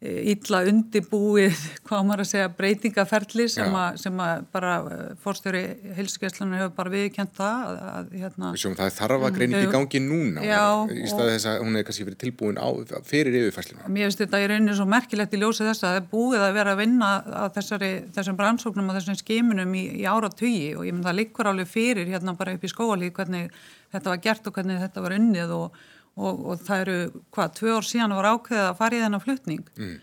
ítla undibúið, hvað maður að segja, breytingaferli sem, a, sem að bara eh, fórstjóri heilsugjastlunar hefur bara viðkjönt það. Að, að, hérna, Sjóum, það þarf að greiningi í gangi núna já, í staði þess að hún hefur kannski verið tilbúin á, fyrir yfirfæslinu. Mér finnst þetta í rauninu svo merkilegt í ljósið þess að það er búið að vera að vinna að þessari, þessum brannsóknum og þessum skimunum í, í ára tugi og ég menn það likur alveg fyrir hérna bara upp í skóalíð hvernig þetta var gert og hvernig þetta var unnið og og, og það eru, hvað, tvö ár síðan var ákveðið að fara í þennan flutning. Mm.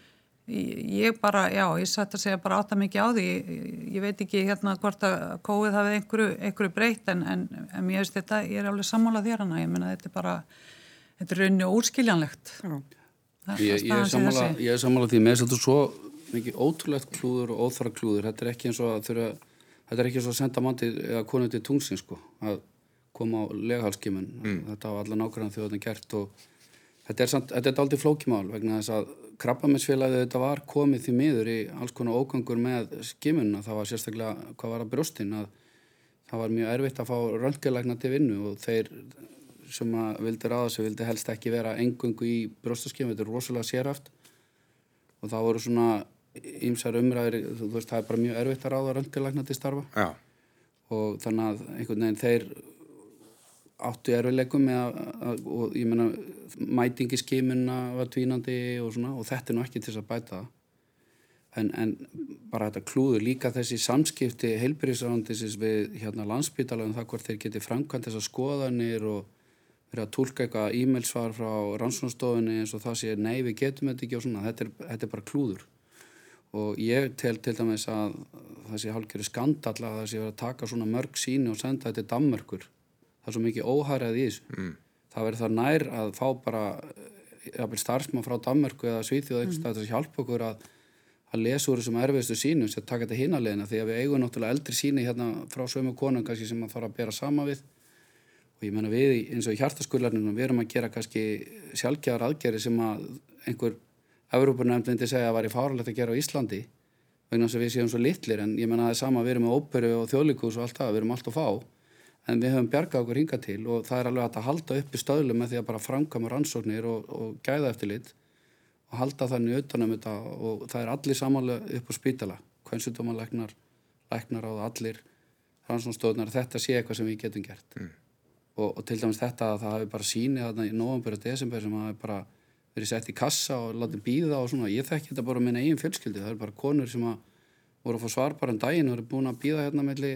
ég bara, já, ég sætti að segja bara átta mikið á því. Ég, ég veit ekki hérna hvort að kóið hafið einhverju, einhverju breytt en, en, en mér veist þetta, ég er alveg sammálað þér hana, ég menna þetta er bara þetta er raunni og útskiljanlegt það, ég, ég er sammálað ég er sammálað því, finnst þetta svo mikið ótrúlegt klúður og óþara klúður. Þetta er ekki eins og að þurfa þetta er ekki eins og að senda mann til, eða konið til tungsin sko, að koma á legahalskimun mm. þetta á alla nákvæmlega þjóðan gert og þetta er, samt, þetta er aldrei flókimál vegna þess að krabbaminsfélagið þetta var komið því miður í alls konar ógangur með skimunna, það var sérstaklega hvað var að brjóstinn að það var mjög erfitt að fá röntgelækna til vinnu og þeir sem að vildi ráða sig vildi helst ekki vera engungu í brjóstaskimum, þetta er rosalega sérhaft og það voru svona ímsar umræðir, þú veist það er bara mjög erfitt að ráða röntgelækna til starfa Já. og þannig að einhvern veginn þeir áttu erfileikum og ég menna mætingiskímunna var tvínandi og svona og þetta er nú ekki til þess að bæta en, en bara þetta klúður líka þessi samskipti heilbyrjusrandisins við hérna landsbytalega um það hvort þeir geti framkvæmt þessar skoðanir og verið að tólka eitthvað e-mailsvar frá rannsónstofinni eins og það sé nei við getum þetta ekki og svona. Þetta er, þetta er bara klúður. Og ég tel til dæmis að það sé hálfgerði skandalla að það sé að taka svona mörg síni og senda þetta til Danmörkur það er svo mikið óhærað í þessu mm. það verður það nær að fá bara eh, starfsmann frá Danmörku eða Svíþjóð mm. að hjálpa okkur að, að lesa úr þessum erfiðstu sínum sem taka þetta hinaleina því að við eigum náttúrulega eldri síni hérna frá sömu konun kannski sem að fara að bera sama við og ég menna við eins og í hjartaskullarninu við erum að gera kannski sjálfgjæðar aðgerri sem að einhver Európa-nefndindi segja að var í fáralegt að gera á Íslandi vegna að við séum svo litlir en ég menna það er sama við erum með óperu og þjóðlíkus og allt það, við erum allt að fá en við höfum bjargað okkur hinga til og það er alveg að halda upp í stöðlu með því að bara framkama rannsóknir og, og gæða eftir lit og halda þannig auðvitaðnum þetta og það er allir samanlega upp á spítala. Kvænsutdómanleiknar, læknar á allir rannsóknstöðunar þetta sé eitthvað sem við getum gert. Mm. og, og til dæmis þetta að það hafi bara síni þarna í november og desember sem hafi bara verið sett í kassa og látið býða og svona, ég þekki þetta bara með einn eigin fjölskyldi, það er bara konur sem voru að fá svar bara en daginn og eru búin að býða hérna melli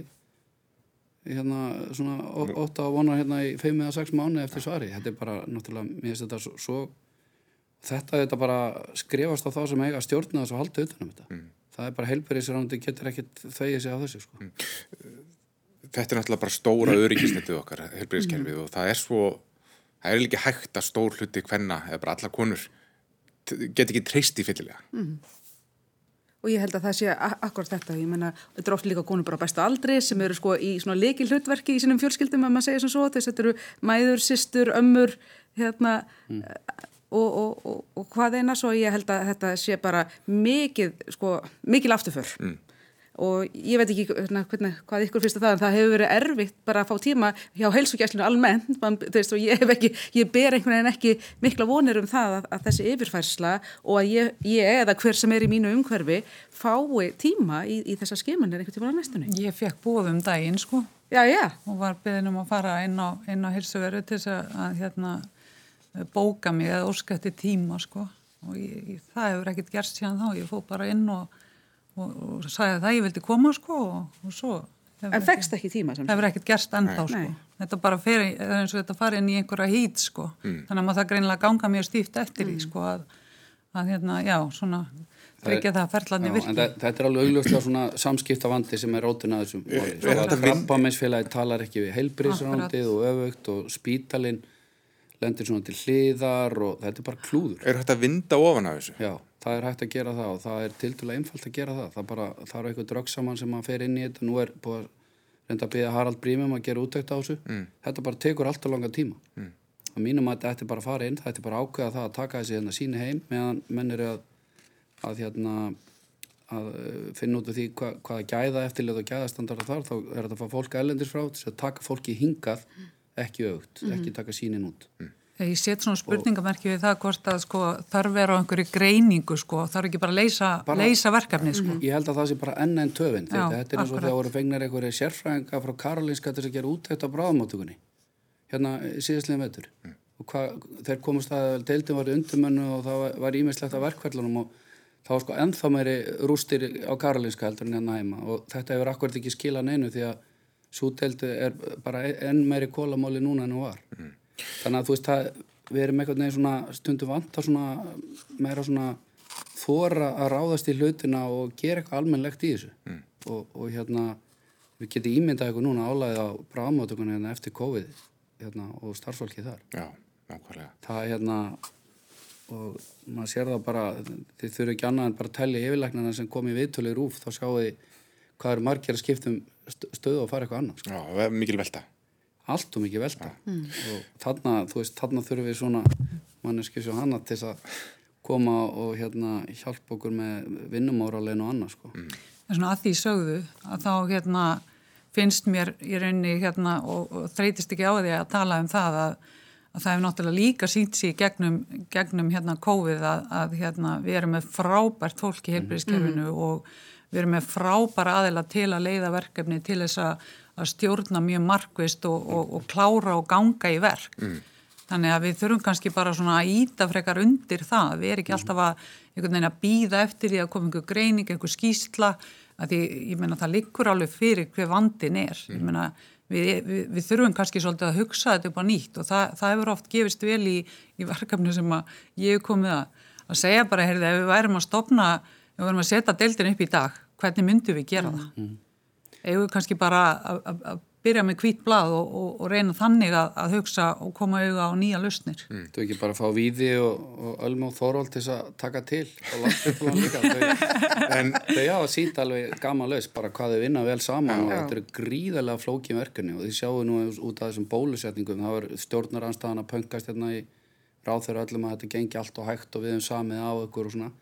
hérna svona ótt að vona hérna í 5 eða 6 mánu eftir svari þetta er bara náttúrulega, mér finnst þetta svo, svo þetta þetta bara skrifast á þá sem eiga stjórna þess að halda utanum þetta mm. það er bara heilbæriðsránandi getur ekkert þegið sig á þessu sko. mm. þetta er náttúrulega bara stóra öryggisnetið okkar, helbriðiskerfið og það er svo, það er líka hægt að stór hluti hvenna eða bara alla konur get ekki treyst í fyllilega. Og ég held að það sé akkurat þetta, ég menna, þetta er oft líka konur bara bestu aldri sem eru sko í svona leikil hlutverki í sínum fjölskyldum að maður segja sem svo, þess að þetta eru mæður, sýstur, ömmur, hérna, mm. og, og, og, og hvað eina svo ég held að þetta sé bara mikið, sko, mikil afturför. Mm og ég veit ekki hérna, hvernig, hvað ykkur finnst það en það hefur verið erfitt bara að fá tíma hjá heilsugjæslinu almennt Man, veist, ég ekki, ég ber einhvern veginn ekki mikla vonir um það að, að þessi yfirfærsla og að ég, ég eða hver sem er í mínu umhverfi fái tíma í, í þessa skimanir einhvern tíma á næstunni. Ég fekk bóðum daginn sko já, já. og var beðin um að fara inn á, á heilsuveru til þess að, að hérna, bóka mig eða óskætti tíma sko og ég, það hefur ekkert gerst síðan þá, ég fó bara inn og og, og sagði að það ég vildi koma sko og, og svo En fegst ekki tíma sem Það hefur ekkert gerst ennþá sko Nei. Þetta bara fer eins og þetta farið inn í einhverja hít sko mm. þannig að maður það greinilega ganga mjög stíft eftir því mm. sko að, að hérna, já, svona tryggja það að ferðlarni virki. En þetta er alveg augljóslega svona samskiptavandi sem er rótin að þessum máli. Svo að krabbamennsfélagi talar ekki við heilbríðsrándið og öfugt og spítalinn lendir svona til hliðar og þetta er bara klúður. Er þetta að vinda ofan af þessu? Já það er hægt að gera það og það er til dæla einfalt að gera það. Það, bara, það er eitthvað dröggsamann sem maður fer inn í þetta. Nú er búið að reynda að byggja Harald Brímum að gera útækt á þessu. Mm. þetta bara tekur alltaf langa tíma. Mm. að mínum að þetta ætti bara að fara inn það ætti bara að ákveða það að taka þessi hérna síni heim meðan menn eru að, að, hérna, að uh, finna út af því hva, hvaða gæða eftirlit og gæðastandara þar. Þá er þetta að fá fólk ælendis frá þess að taka fólki hingað ekki aukt, mm. ekki taka sínin út Ég set svona spurningamerki við það hvort að sko, þarf vera á einhverju greiningu sko, þarf ekki bara að leysa, bara, leysa verkefni sko. Ég held að það sé bara enn enn töfinn þetta er eins og þegar voru fengnar einhverju sérfræðinga frá Karolinska til að gera útækt á bráðmáttugunni hérna síðastlega metur mm. og hva, þeir komast að deildin var undumönnu og það var ímislegt að verkverðlunum og það var sko ennþá meiri rústir á Karolinska heldur en hérna heima. Og þetta hefur akkurat ekki skilað neinu því að þannig að þú veist að við erum eitthvað neður svona stundum vant að svona meira svona þóra að ráðast í hlutina og gera eitthvað almennlegt í þessu mm. og, og hérna við getum ímyndað eitthvað núna álæðið á bráðmátökunni hérna, eftir COVID hérna, og starfsfólkið þar Já, nákvæmlega Það er hérna og maður sér það bara þið þurfu ekki annað en bara að tellja yfirleiknana sem kom í viðtölu í rúf þá sjáu þið hvað eru margir að skiptum stöðu og fara eitthvað annað sko. Já, mikil velta allt og mikið velta mm. og þarna, þú veist, þarna þurfum við svona manneski svo hana til að koma og hérna hjálpa okkur með vinnumóralein og annað sko. Mm. En svona að því sögðu að þá hérna finnst mér í rauninni hérna og, og þreytist ekki á því að tala um það að, að það hefur náttúrulega líka sínt sér gegnum, gegnum hérna COVID að, að hérna við erum með frábært fólk í heilbríðiskerfinu mm. og við erum með frábæra aðeila til að leiða verkefni til þess að að stjórna mjög markvist og, og, og klára og ganga í verk. Mm. Þannig að við þurfum kannski bara svona að íta frekar undir það. Við erum ekki alltaf að, að býða eftir því að koma einhver greining, einhver skýsla, því, ég meina það likur alveg fyrir hver vandin er. Mm. Ég meina við, við, við þurfum kannski svolítið að hugsa þetta upp á nýtt og það, það hefur oft gefist vel í, í verkefni sem ég hef komið að, að segja bara, heyrði, ef við værum að stopna, ef við værum að setja deildin upp í dag, hvernig myndum við gera mm. það? Mm eigum við kannski bara að byrja með hvít blað og, og, og reyna þannig að, að hugsa og koma auða á nýja lausnir. Mm. Þú ekki bara fá víði og, og ölm og þóról til að taka til og upp á hann líka. en þau já, það sýta alveg gama laus bara hvað þau vinna vel saman já. og þetta eru gríðarlega flókið verkefni og þið sjáu nú út af þessum bólusetningum, það var stjórnaranstæðan að pöngast hérna í ráþöru öllum að þetta gengi allt og hægt og við hefum samið á ykkur og svona.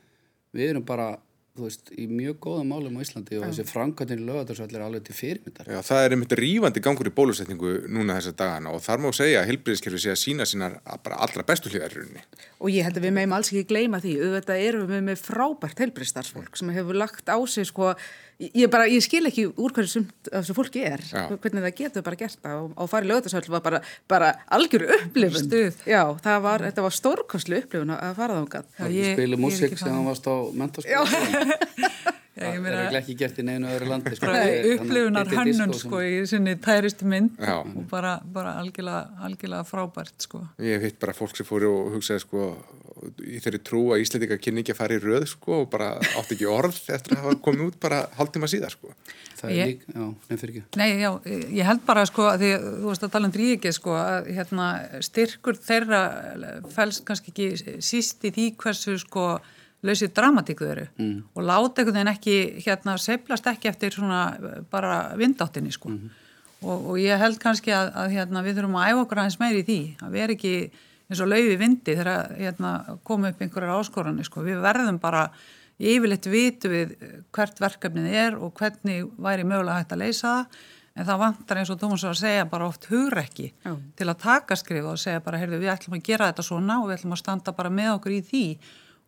Við erum bara þú veist, í mjög góða málum á Íslandi og þessi frangatin lögadarsvall er alveg til fyrirmyndar. Já, það er einmitt rífandi gangur í bólusetningu núna þessa dagana og þar má segja að helbriðiskerfi sé að sína sínar bara allra bestu hlýðarrunni. Og ég held að við meðum alls ekki gleyma því, auðvitað erum við með frábært helbriðstarfsfólk sem hefur lagt á sig sko Ég, bara, ég skil ekki úr hverju sumt þessu fólki er, Já. hvernig það getur bara gert og, og farið lögðarsöld var bara, bara algjör upplifun. Stuð. Já, var, þetta var stórkostlu upplifun að fara þá um gæt. Þú spilir músík sem það varst á mentarskóla. Það er ekki gert í neinu öðru landi. Sko. Upplifunar hannun sko í sinni tæristu mynd Já. og bara, bara algjörlega, algjörlega frábært sko. Ég hef hitt bara fólk sem fóri og hugsaði sko í þeirri trú að Íslandika kynni ekki að fara í röð sko og bara átt ekki orð eftir að hafa komið út bara haldtíma síðar sko. Það Ég- er líka, já, nefnir fyrir ekki. Nei, já, ég held bara sko að því þú veist að tala um dríkið sko að hérna styrkur þeirra fælst kannski ekki síst í því hversu sko lausið dramatíku eru mm. og láta einhvern veginn ekki hérna seiflast ekki eftir svona bara vindáttinni sko og, og ég held kannski að, að hérna við þurfum að æfa okkur aðeins meiri í því að vera ekki eins og laufi vindi þegar hérna koma upp einhverjar áskoranir sko við verðum bara yfirleitt vitu við hvert verkefnið er og hvernig væri mögulega hægt að leysa það en það vantar eins og Tómas að segja bara oft hugrekki Já. til að taka skrifa og segja bara heyrðu við ætlum að gera þetta svona og við ætlum að standa bara með okkur í því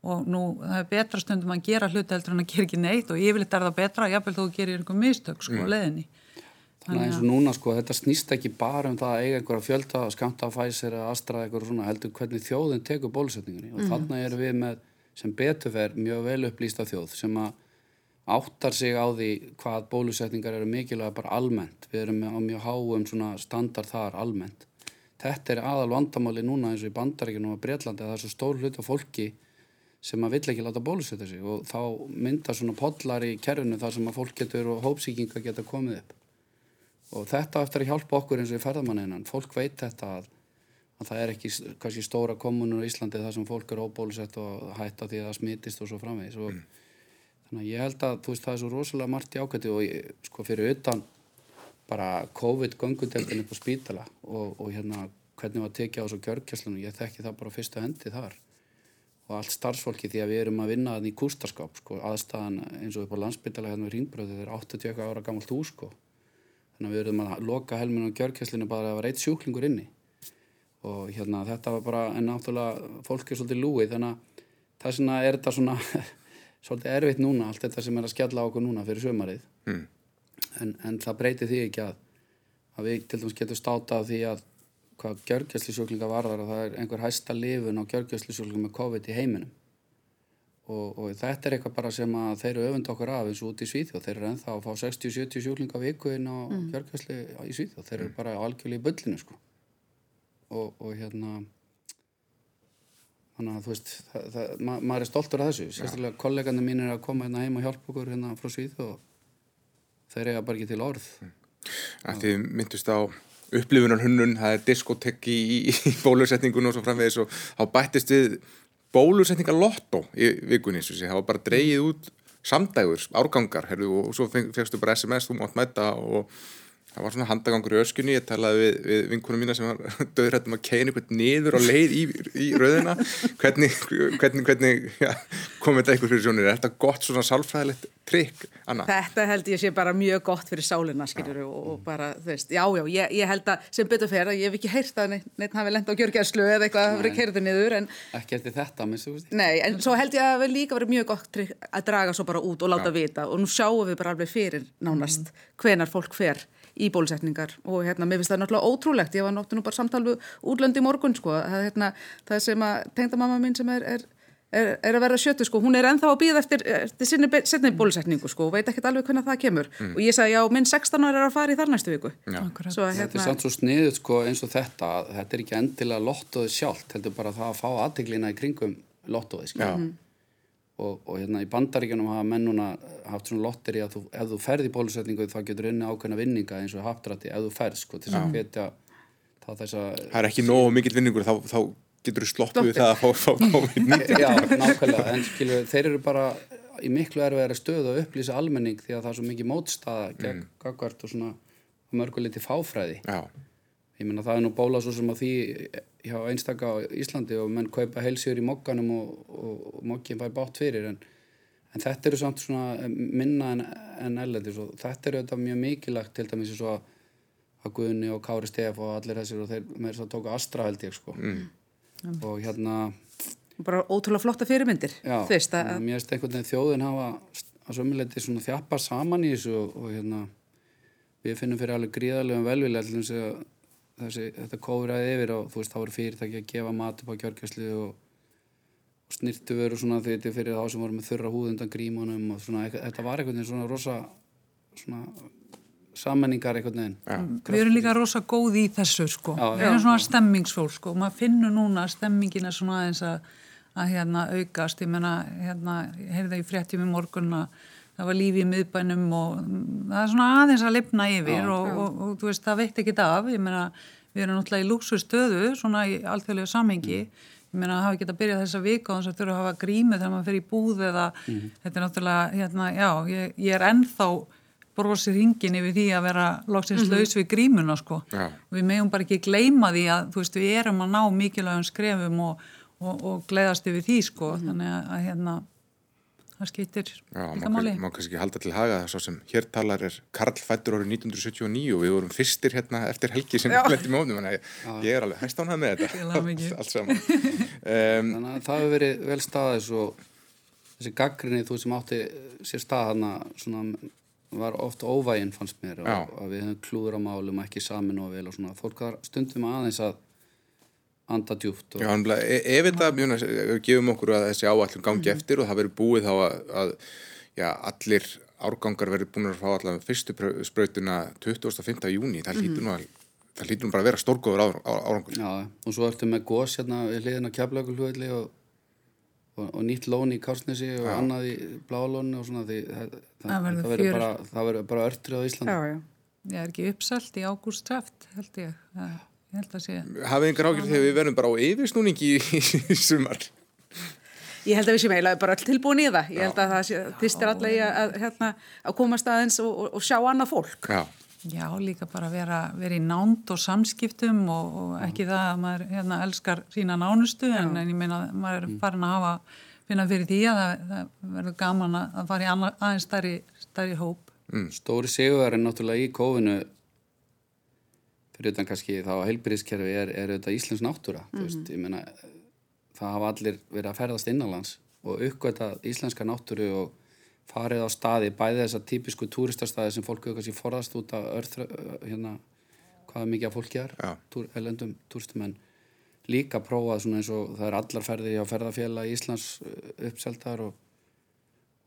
og nú það er betra stundum að gera hluti heldur en að gera ekki neitt og yfirleitt er það betra jafnvel þó þú gerir einhver mistök sko á leiðinni. Þannig að eins og núna sko, þetta snýst ekki bara um það að eiga einhverja fjölda, skamta að fæsir eða astra eitthvað svona, heldur hvernig þjóðin tekur bólusetningunni og þannig erum við með sem beturfer mjög vel upplýsta þjóð sem að áttar sig á því hvað bólusetningar eru mikilvæga bara almennt, við erum á mjög háum svona standard þar almennt. Þetta er aðal vandamáli núna eins og í bandaríkjunum og Breitlandi að það er svo stór hlut af fólki sem að vill ekki láta bólusetta sig og þá mynda svona podlar í kerfinu þar sem að fólk getur og hópsíkinga geta komið upp. Og þetta eftir að hjálpa okkur eins og í ferðamanninan fólk veit þetta að, að það er ekki kannski stóra kommunur í Íslandi þar sem fólk er óbólusett og hætta því að það smitist og svo framvegis. Og þannig að ég held að þú veist það er svo rosalega margt í ákvætti og ég, sko fyrir utan bara COVID-göngudeldin upp á spítala og, og hérna hvernig var tekið á þessu gjörgjaslunum ég þekki það bara fyrstu hendi þar og allt starfsfólki því að við erum að vinna þannig í kústaskáp sko, aðstæðan eins og upp á landsbytala hérna við Ringbröði þetta er 80 ára gamalt hús sko. Þannig að við erum að loka helminu á gjörgjaslinu bara að það var eitt sjúklingur inni. Og hérna þetta var bara en náttúrulega fólk er svolítið lúið þannig að þess vegna er þetta svona svolítið erfitt núna allt þetta sem er að skella á okkur núna fyrir sömarið Mm. en, en það breytir því ekki að, að við til dæmis getum státa af því að hvað gjörgjæslisjúklinga varðar að það er einhver hæsta lifun á gjörgjæslisjúklinga með COVID í heiminum. Og, og þetta er eitthvað bara sem að þeir eru öfund okkur af eins og út í Svíþjóð. Þeir eru ennþá að fá 60-70 sjúklinga á viku inn á mm. gjörgjæsli í Svíþjóð. Þeir eru bara algjörlega í bullinu sko. Og, og hérna þannig að þú veist það, það, ma maður er stoltur af þessu. Sérstaklega kollegandi mín er að koma hérna heim og hjálpa okkur hérna frá Svíþjóð og þeir eiga bara ekki til orð. Að þið myndust á upplifunar hunnun, það er diskotek í, í, bólusetningun og svo framvegis og þá bættist við bólusetningar lotto í vikunni, það var bara dreigið út samdægur, árgangar, herru, og svo fékkstu bara SMS, þú mátt mæta og það var svona handagangur í öskunni, ég talaði við, við vinkunum mína sem var döðrættum að keina einhvern niður og leið í, í rauðina, hvernig, hvernig, hvernig ja, kom þetta einhver fyrir sjónir, er þetta gott svona sálfræðilegt trikk, Anna? Þetta held ég sé bara mjög gott fyrir sálina, skiljur, og, og bara, þú veist, já, já, ég, ég held að sem betur fer að ég hef ekki heyrt að neitt, neitt hafi lent á gjörgjærslu eða eitthvað hafi verið keirðu niður, en ekki eftir þetta, minnstu veist? Nei, en svo held ég að líka verið mjög gott trygg að draga svo bara út og láta vita og nú sjáum við bara alveg fyrir nánast hvenar fólk fer í bólusetningar. Og hérna, mér finnst það náttúrulega ótrúlegt, ég var nú bara samtal við útlöndi morgun, sko, það, hérna, það sem að tengdamamma mín sem er, er Er, er að vera sjötu sko, hún er ennþá að býða eftir, eftir sinni, sinni bólusetningu sko, og veit ekkert alveg hvernig það kemur. Og ég sagði já, minn 16 ára er að fara í þar næstu viku. Svo að Þetta er hérna, samt svo sniðut sko eins og þetta að þetta er ekki endilega lottóðið sjálft heldur bara það að fá aðteglina í kringum lottóðið sko. Já. Og, og hérna í bandaríkjunum hafa menn núna haft svona lottir í að þú, ef þú ferð í bólusetningu þá getur unni ákveðna vinninga eins og haptrætti ef þú ferð sko til að hvetja þá þess að Það er ekki nógu mikill vinningur, þá, þá getur þú sloppið við það að fá, fá COVID-19. Já, nákvæmlega, en skilur, þeir eru bara í miklu erfiðari stöðu að upplýsa almenning því að það er svo mikið mótstaða gegn mm. gagvart og svona mörguliti fáfræði. Já, Ég meina það er nú bóla svo sem að því hjá einstaka á Íslandi og menn kaupa heilsigur í mokkanum og, og, og mokkin fær bátt fyrir en, en þetta eru samt svona minna en, en ellendis og þetta eru þetta mjög mikilagt til dæmis eins og að, að Guðni og Kári Stef og allir þessir og þeir með þess að tóka Astra held ég sko. Og hérna bara ótrúlega flotta fyrirmyndir Já, þú veist að, mér finnst einhvern veginn þjóðin hafa að sömuleiti svona þjappa saman í þessu og, og hérna við finnum fyrir alveg gríðarlegum velvilja til þess að þessi, þetta kóðræði yfir og þú veist þá voru fyrirtæki að gefa mat upp á kjörgjörslu og, og snirtu veru svona því þetta er fyrir þá sem voru með þurra húð undan grímunum og svona, þetta var einhvern veginn svona rosa svona sammenningar einhvern veginn Við erum líka rosa góð í þessu sko. Já, við erum svona stemmingsfólk sko. og maður finnur núna að stemmingin er svona aðeins að, að hérna aukast, ég menna hérna, heyrða í fréttum í morgun að það var lífi í miðbænum og það er svona aðeins að lifna yfir og. Og, og, þú veist það veit ekki af, ég menna við erum náttúrulega í lúksu stöðu svona í alþjóðlega samhengi mm. ég menna að hafa ekki að byrja þessa vika og þess að þurfa að hafa grími þegar maður fer í búð eða mm. þetta er náttúrulega, hérna, já, ég, ég er ennþá brosir hingin yfir því að vera loksins -hmm. laus við grímuna sko ja. við meðum bara ekki gleyma því að þú veist við erum að ná mikilvægum skrefum og, og, og gleðast yfir því sko mm þannig að hérna það skýttir líka máli. má kannski halda til haga það svo sem hér talar er Karl Fættur árið 1979 og við vorum fyrstir hérna eftir helgi sem við lettum ónum þannig að ég er alveg hægst ánað með þetta. Allt, allt saman. Um, þannig að það hefur verið vel staðis og þessi gaggrinni þú sem átti sér stað hana svona var ofta óvæginn fannst mér og, og við hefum klúður á málum ekki samin og vel og svona. Fólk var stundum aðeins að anda djúft Já, e ef þetta mjög gefum okkur að þessi áallum gangi mm. eftir og það verður búið þá að, að já, allir árgangar verður búin að fá allavega fyrstu sprautuna 25. júni það hlýtur nú að það hlýtur nú bara að vera stórgóður árangur. Já, og svo ertu með gós hérna við hliðin að kjapleikulhuðli og og, og nýtt lón í Kársnesi og já. annað í Blálónu og svona því það, það, það verður bara, bara, bara örtrið á Íslandi. Já, já, ég er ekki uppselt í ágúst træft held ég, ég held að sé Hafið yngar ákveð þegar við verðum bara á yfirsnúningi í, í sumar? Ég held að við séum eiginlega bara all tilbúin í það. Ég held að það týstir allir að, hérna, að komast aðeins og, og, og sjá annað fólk. Já. Já, líka bara vera, vera í nánd og samskiptum og, og ekki það að maður hérna, elskar sína nánustu en, en ég meina að maður er farin að hafa finna fyrir því að það, það verður gaman að fara í aðeins stærri, stærri hóp. Mm. Stóri seguðar er náttúrulega í kófinu fyrir utan kannski þá að heilbyrðiskerfi er, er þetta Íslands náttúra. Mm -hmm. veist, meina, það hafa allir verið að ferðast innanlands og uppgöta íslenska náttúru og farið á staði, bæði þessar típisku túristarstaði sem fólk auðvitað kannski forðast út af örþra, hérna, hvaða mikið af fólki er, túr, elendum túristum en líka prófað svona eins og það er allar ferði hjá ferðarfélag í Íslands uppseldar og,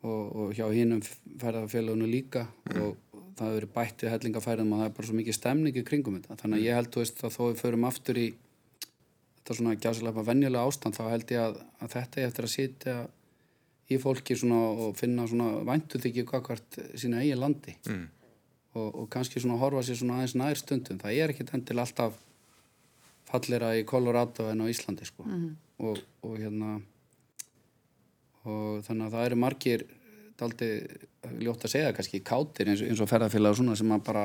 og, og hjá hinnum ferðarfélagunum líka mm. og það hefur bætt við hellingafærðum og það er bara svo mikið stemningi kringum þetta þannig að ég held veist, að þó við förum aftur í þetta svona gjásilega venjulega ástand þá held ég að, að þetta er eftir að sitja í fólki og finna væntu þykju kakvart sína eigin landi mm. og, og kannski horfa sér aðeins nær stundum það er ekkit endil alltaf fallera í Colorado en á Íslandi sko. mm. og, og hérna og þannig að það eru margir daldi ljótt að segja kannski kátir eins, eins og ferðarfélag og svona sem að bara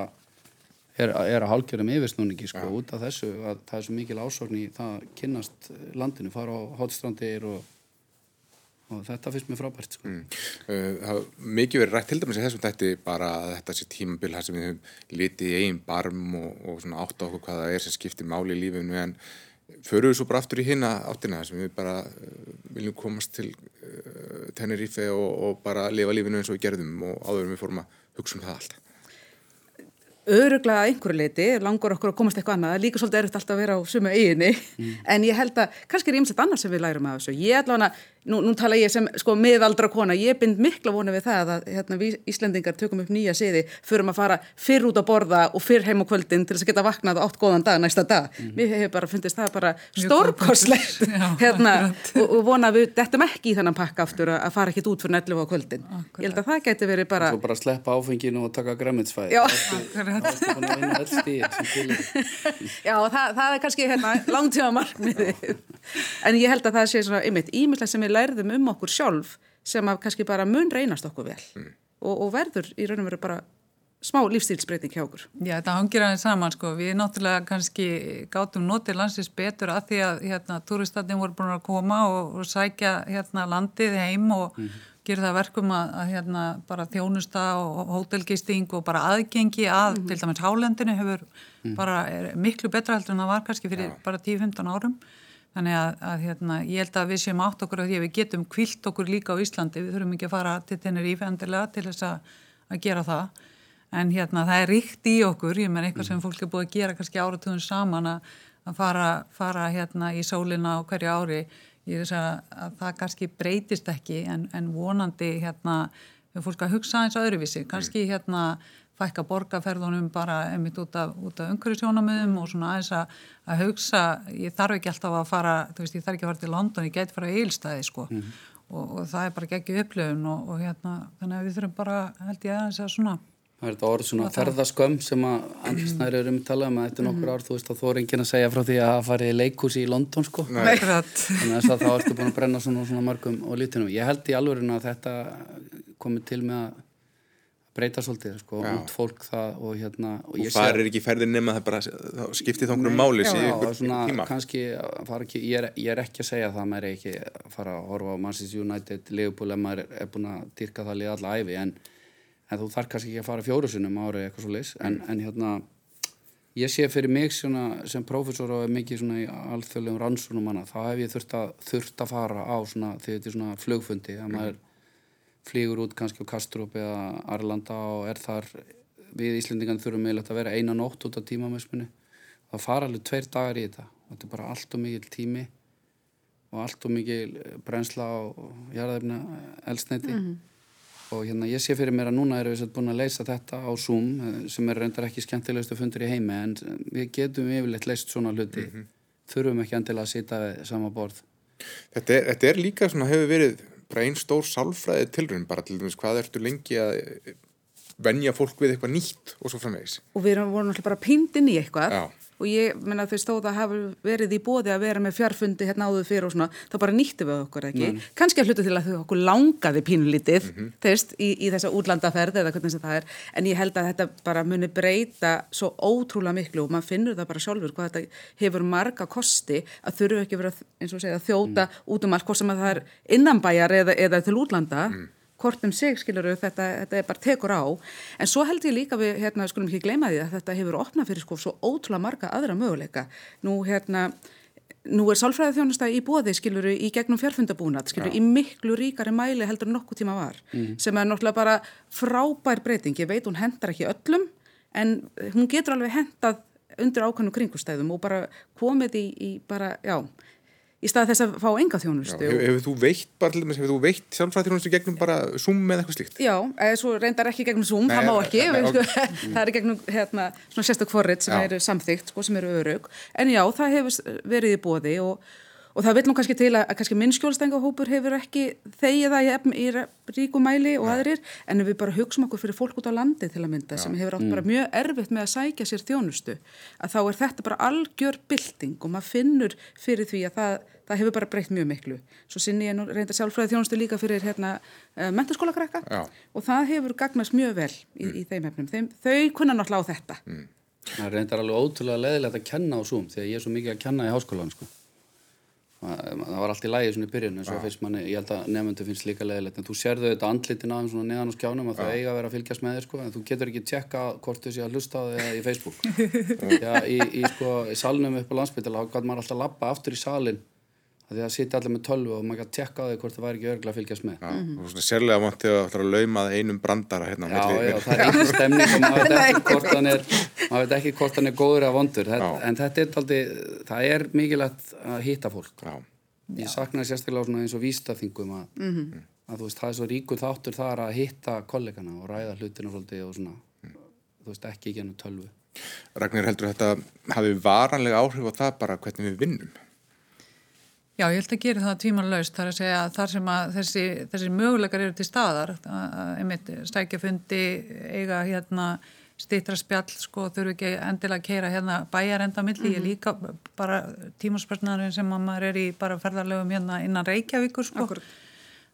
er, er að hálgjörum yfirsnúningi sko ja. út af þessu að það er svo mikil ásókn í það kynast landinu, fara á hotstrandir og og þetta finnst mér frábært sko. mm. uh, mikið verið rætt til dæmis í þessum tætti bara að þetta sé tímabil þar sem við höfum litið í einn barm og, og svona átt á okkur hvað það er sem skiptir máli í lífinu en förum við svo bara aftur í hinna áttina sem við bara uh, viljum komast til uh, Tenerife og, og bara lifa lífinu eins og við gerðum og áður við fórum að hugsa um það allt Öruglega einhverju leiti, langur okkur að komast eitthvað annað, líka svolítið erfitt alltaf að vera á sumu eiginni, mm. en ég held að kannski er ímsett annars sem við lærum af þessu. Ég ætla hana, nú, nú tala ég sem sko miðaldra kona, ég bind mikla vonu við það að hérna, við Íslendingar tökum upp nýja siði, förum að fara fyrr út að borða og fyrr heim á kvöldin til þess að geta vaknað átt góðan dag næsta dag. Mm. Mér hefur bara fundist það bara stórkoslegt hérna, og, og vona að við dettum ekki í þannan pakka aftur að fara ekkit út fyrir nellu á kvöldin. Akkurat. Ég held að það geti verið bara... Svo bara sleppa áfenginu og taka græmitsfæði. Já, það, það er kannski hérna, langtíma markmiði en ég held að það sé svona einmitt ímislega sem við lærðum um okkur sjálf sem að kannski bara mun reynast okkur vel mm. og, og verður í raun og veru bara smá lífstílsbreyting hjá okkur. Já, þetta hangir aðeins saman sko, við náttúrulega kannski gátum notið landsins betur að því að hérna, turistatinn voru búin að koma og, og sækja hérna landið heim og mm gera það verkum að, að hérna, bara þjónusta og hótelgisting og bara aðgengi að mm -hmm. til dæmis hálendinu hefur mm. bara miklu betra heldur en það var kannski fyrir ja. bara 10-15 árum þannig að, að hérna, ég held að við séum átt okkur að því að við getum kvilt okkur líka á Íslandi, við þurfum ekki að fara til Tenerife endilega til þess að, að gera það. En hérna það er ríkt í okkur, ég menn eitthvað sem mhm. fólk er búið að gera kannski áratugum saman að fara, fara hérna í sólina á hverju ári. Ég veist að, að það kannski breytist ekki en, en vonandi hérna fólk að hugsa eins öðruvísi, kannski hérna fækka borgarferðunum bara einmitt út af, af umhverjusjónamöðum og svona aðeins að, að hugsa, ég þarf ekki alltaf að fara, þú veist, ég þarf ekki að fara til London, ég get fara í eilstæði, sko. Mm -hmm. og, og það er bara geggið upplöfun og, og hérna, þannig að við þurfum bara, held ég aðeins að svona Það er þetta orð svona ferðaskömm sem að andrisnæri eru um talað um að eftir nokkur ár þú veist að þú er enginn að segja frá því að það farið í leikúsi í London sko þannig að þá ertu búin að brenna svona, svona margum og lítunum. Ég held í alveg að þetta komið til með að breyta svolítið sko út fólk það og hérna og, og það er ekki ferðin nema það bara skiptið þá einhverjum máli ég, er, ég er ekki að segja það maður er ekki að fara að horfa á Manchester United, Liverpool ef maður er búin að dyrka það lið alla æfi en en þú þarf kannski ekki að fara fjórusunum árið eitthvað svo leys en, en hérna ég sé fyrir mig svona, sem profesor og mikið svona í alþjóðlegum rannsónum þá hef ég þurft að, þurft að fara á svona því þetta er svona flugfundi að maður flýgur út kannski á Kastrup eða Arlanda og er þar við Íslendingan þurfum meðlegt að vera eina nótt út á tímamösmunni það fara alveg tveir dagar í þetta. Og þetta er bara allt og mikil tími og allt og mikil brensla og jarðefna elsneiti mm -hmm og hérna ég sé fyrir mér að núna erum við búin að leysa þetta á Zoom sem er reyndar ekki skemmtilegustu fundur í heimi en við getum yfirleitt leist svona hluti. Mm -hmm. þurfum ekki endilega að sita við sama borð. Þetta er, þetta er líka svona hefur verið bara einn stór sálfræði tilrönd bara til dæmis hvað ertu lengi að venja fólk við eitthvað nýtt og svo framvegis. Og við erum voruð náttúrulega bara pindin í eitthvað. Já og ég menna þau stóða að hafa verið í bóði að vera með fjárfundi hérna áður fyrir og svona, þá bara nýttu við okkur ekki mm. kannski að hluta til að þau okkur langaði pínlítið, mm -hmm. þeirst, í, í þessa útlandaferð eða hvernig það er, en ég held að þetta bara muni breyta svo ótrúlega miklu og maður finnur það bara sjálfur hvað þetta hefur marga kosti að þurfu ekki verið, eins og segja, þjóta mm. út um allt, hvort sem að það er innanbæjar eða, eða til útlanda mm hvort um sig, skiluru, þetta, þetta er bara tekur á, en svo held ég líka við, hérna, skulum ekki gleyma því að þetta hefur opnað fyrir sko svo ótrúlega marga aðra möguleika. Nú, hérna, nú er sálfræðið þjónusta í bóði, skiluru, í gegnum fjárfundabúnat, skiluru, ja. í miklu ríkari mæli heldur nokkuð tíma var, mm. sem er náttúrulega bara frábær breyting, ég veit hún hendar ekki öllum, en hún getur alveg hendað undir ákvæmnu kringustæðum og bara komið í, í bara, já, í stað þess að fá enga þjónustu. Já, hefur þú veitt bara til dæmis, hefur þú veitt sjálfræðþjónustu gegnum bara Zoom eða eitthvað slíkt? Já, eða svo reyndar ekki gegnum Zoom, nei, það má ekki, nei, sko, það er gegnum hérna, svona sérstök forrið sem já. eru samþygt, sko, sem eru örug, en já, það hefur verið í bóði og og það vil nú kannski til að, að kannski minnskjólstengahópur hefur ekki þegið það í, í ríkumæli og aðrir en við bara hugsaum okkur fyrir fólk út á landi til að mynda Já. sem hefur átt mm. bara mjög erfitt með að sækja sér þjónustu að þá er þetta bara algjör bylting og maður finnur fyrir því að það, það hefur bara breytt mjög miklu svo sinni ég nú reynda sjálfræði þjónustu líka fyrir hérna eh, menturskóla krakka Já. og það hefur gagnast mjög vel í, mm. í þeim hefnum, þeim, þau kunna náttúrulega á þetta mm. Það reyndar alveg ótrúlega leðilegt að kenna á Zoom því að ég er svo mikið að kenna í háskólan sko það var allt í lægi svona í byrjun en svo fyrst manni, ég held að nefndu finnst líka leðilegt en þú sérðu þetta andlitin aðeins svona neðan á skjánum að það eiga að vera að fylgjast með þér sko en þú getur ekki tjekka hvort þú sé að hlusta á eða í Facebook. Já, í, í, sko, í salnum upp á landsbytala þá gæti maður alltaf að lappa aftur í salin því að það sitja allir með tölvu og maður kan tekka á því hvort það væri ekki örglega að fylgjast með Já, mm -hmm. sérlega mátti að það að laumað einum brandara hérna Já, já, það er ekki stemning og maður veit ekki hvort hann er maður veit ekki hvort hann er góður eða vondur þetta, en þetta er aldrei, það er mikilvægt að hýtta fólk Já ég saknaði sérstaklega svona eins og vístaþingum að, mm -hmm. að þú veist, það er svo ríkur þáttur þar að hitta kollegana og ræða svolítið og svona, mm. þú veist, ekki gennum tölvu. Ragnir, heldur þetta hafi varanlega áhrif á það bara hvernig við vinnum? Já, ég held að gera það tvímanlaust þar að segja að þar sem að þessi, þessi möguleikar eru til staðar, að, einmitt stækjafundi eiga hérna stýttra spjall sko þurfu ekki endilega að keira hérna bæjarenda milli, mm -hmm. ég mhm. líka bara tímaspörsnaðurinn sem maður er í bara ferðarlegum hérna innan Reykjavíkur sko Akkur.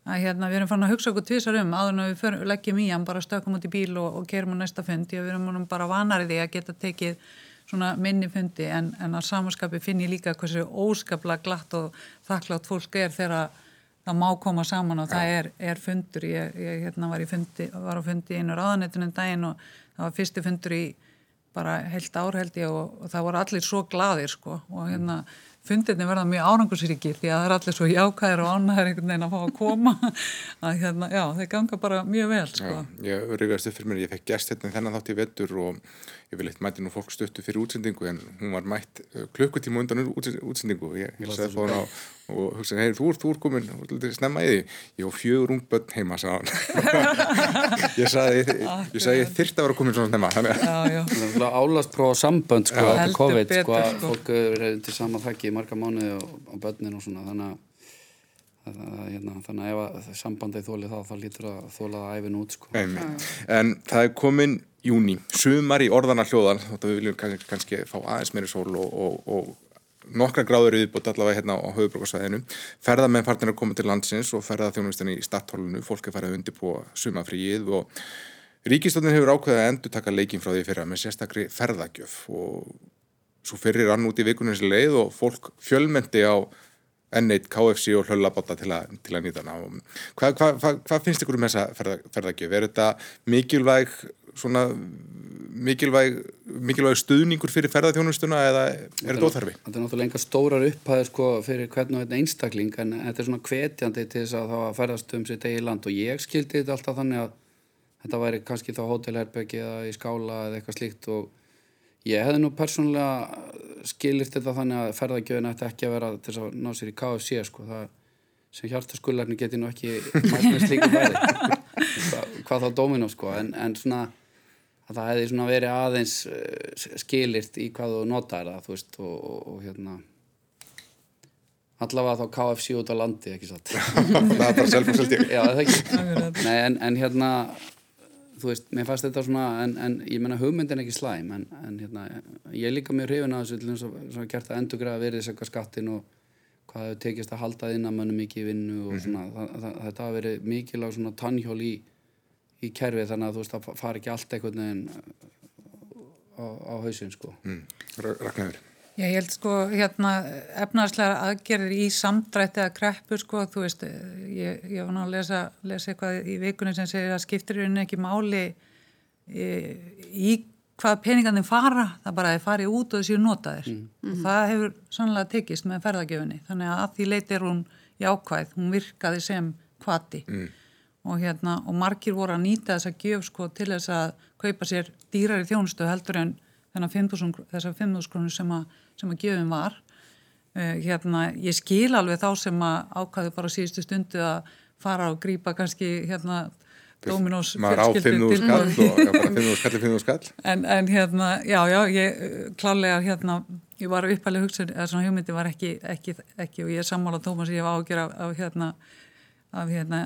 að hérna við erum fann að hugsa okkur tvísar um áður en við för, leggjum í hann bara stökum út í bíl og, og kerum á næsta fundi og við erum bara vanarið í að geta tekið svona minni fundi en, en á samanskapi finn ég líka hversu óskapla glatt og þakklátt fólk er þegar það má koma saman og það er, er fundur. Ég, ég hérna var, fundi, var á fundi einu ráðanetunum daginn og það var fyrstu fundur í bara heilt ár held ég og, og það voru allir svo gladir sko. Og hérna fundinni verða mjög árangusríki því að það er allir svo jákæðir og ánæðir einhvern veginn að fá að koma. Að hérna, já, þeir ganga bara mjög vel sko. Já, ég upp fyrir mér, ég fekk gæst hérna þennan þátt í vettur og ég vil eitt mæti nú fólk stöttu fyrir útsendingu en hún var mætt uh, klukkutíma undan útsendingu. Og ég hilsaði fóðan á og hugsaði, hei, þú ert, þú ert komin snemma í því, ég á fjögur ung börn heima sá hann. Ég sagði, ég sagði, ég þyrta að vera komin svona snemma. Þannig að álastprófa sambönd sko, þetta COVID, sko, að sko. fólk er til sama þakki í marga mánuði og, og börnin og svona, þannig að Hérna, þannig að ef sambandið þólið þá þá lítur að þólað að æfin út sko. En það er komin júni, sumar í orðana hljóðan þóttu við viljum kannski, kannski fá aðeins meiri sól og, og, og nokkra gráður viðbútt allavega hérna á höfubrókarsvæðinu ferðamenn farnir að koma til landsins og ferða þjónustinni í starthólunu, fólk er farið undir på sumafríið og Ríkistöndin hefur ákveðið að endur taka leikin frá því fyrra með sérstakri ferðagjöf og svo fyrir rann út í vikunins leið og fólk fjölmendi á N1, KFC og hlöllabáta til, til að nýta hana. Hvað hva, hva, hva finnst ykkur um þessa ferða, ferðagjöf? Er þetta mikilvæg svona mikilvæg, mikilvæg stuðningur fyrir ferðarþjónustuna eða er þetta óþarfi? Þetta er náttúrulega enga stórar upphæði sko, fyrir hvern og einn einstakling en þetta er svona hvetjandi til þess að það ferðast um sitt eigi land. Og ég skildi þetta alltaf þannig að þetta væri kannski þá hótelherbyggi eða í skála eða eitthvað slíkt. Og ég hefði nú persónulega skilir þetta þannig að ferðargjöfin ætti ekki að vera til þess að ná sér í KFC sko, það sem hjartaskullarni geti nú ekki hvað, þá dóminu sko. En, en svona að það hefði svona verið aðeins uh, skilirt í hvað þú notar það, þú veist, og, og, og hérna allavega þá KFC út á landi, ekki satt það er bara self-selti já, það er ekki Nei, en, en hérna, þú veist, mér fannst þetta svona en, en ég menna hugmyndin ekki slæm en, en hérna, ég er líka mjög hrifin að þessu til þess að svona gert að endurgræða verið þess eitthvað skattin og hvað hefur tekist að halda inn að mönnum mikið vinnu og mhm. svona, mm -hmm. það, það, þetta hafa verið mikið lág svona tannhjól í í kerfið þannig að þú veist að fara ekki allt einhvern veginn uh, á, á hausin sko mm. Ragnarður Já, ég held sko hérna efnarslega aðgerðir í samdrætti að kreppu sko, þú veist, ég, ég var ná að lesa, lesa eitthvað í vikunni sem segir að skiptir hérna ekki máli í, í hvað peningandi fara, það bara er farið út og þessi notaðir mm. og það hefur sannlega tekist með ferðagjöfunni, þannig að að því leiti er hún jákvæð, hún virkaði sem kvati. Mm og, hérna, og margir voru að nýta þessa gjöf sko, til þess að kaupa sér dýrar í þjónustu heldur en þessar 5.000 krónur sem, sem að gjöfum var. Uh, hérna, ég skil alveg þá sem að ákvæðu bara síðustu stundu að fara og grýpa kannski hérna Dominós maður á 5.000 skall og já, bara 5.000 skall er 5.000 skall en, en hérna, já, já, ég klálega hérna, ég var uppalega hugsað að svona hugmyndi var ekki, ekki, ekki og ég er sammála Tómas, ég var ágjör af, af hérna af hérna,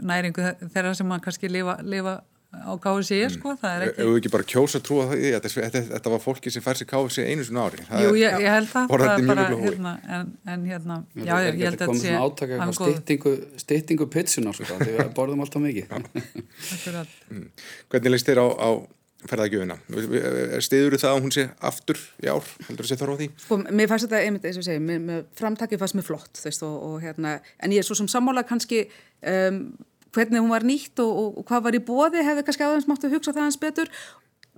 næringu þeirra sem maður kannski lifa, lifa á KFC mm. sko, það er ekki... Ef við ekki bara kjósa að trúa það í þetta, þetta var fólki sem fær sér KFC einu svona ári. Það Jú, ég, ég held það, það er bara, hérna, en, en hérna, já, ég, ég held að þetta sé... Það kom svona átaka stýttingu pitsunar, sko, því við borðum alltaf mikið. mm. Hvernig leist þér á, á ferðagjöfuna. Stiður það að hún sé aftur í ár? Heldur þú að sé þarf á því? Sko, mér fannst þetta einmitt, eins og segi, með, með framtakið fannst mér flott, veist, og, og hérna, en ég er svo sem sammála kannski um, hvernig hún var nýtt og, og, hvað var í bóði, hefði kannski aðeins máttu að hugsa það hans betur.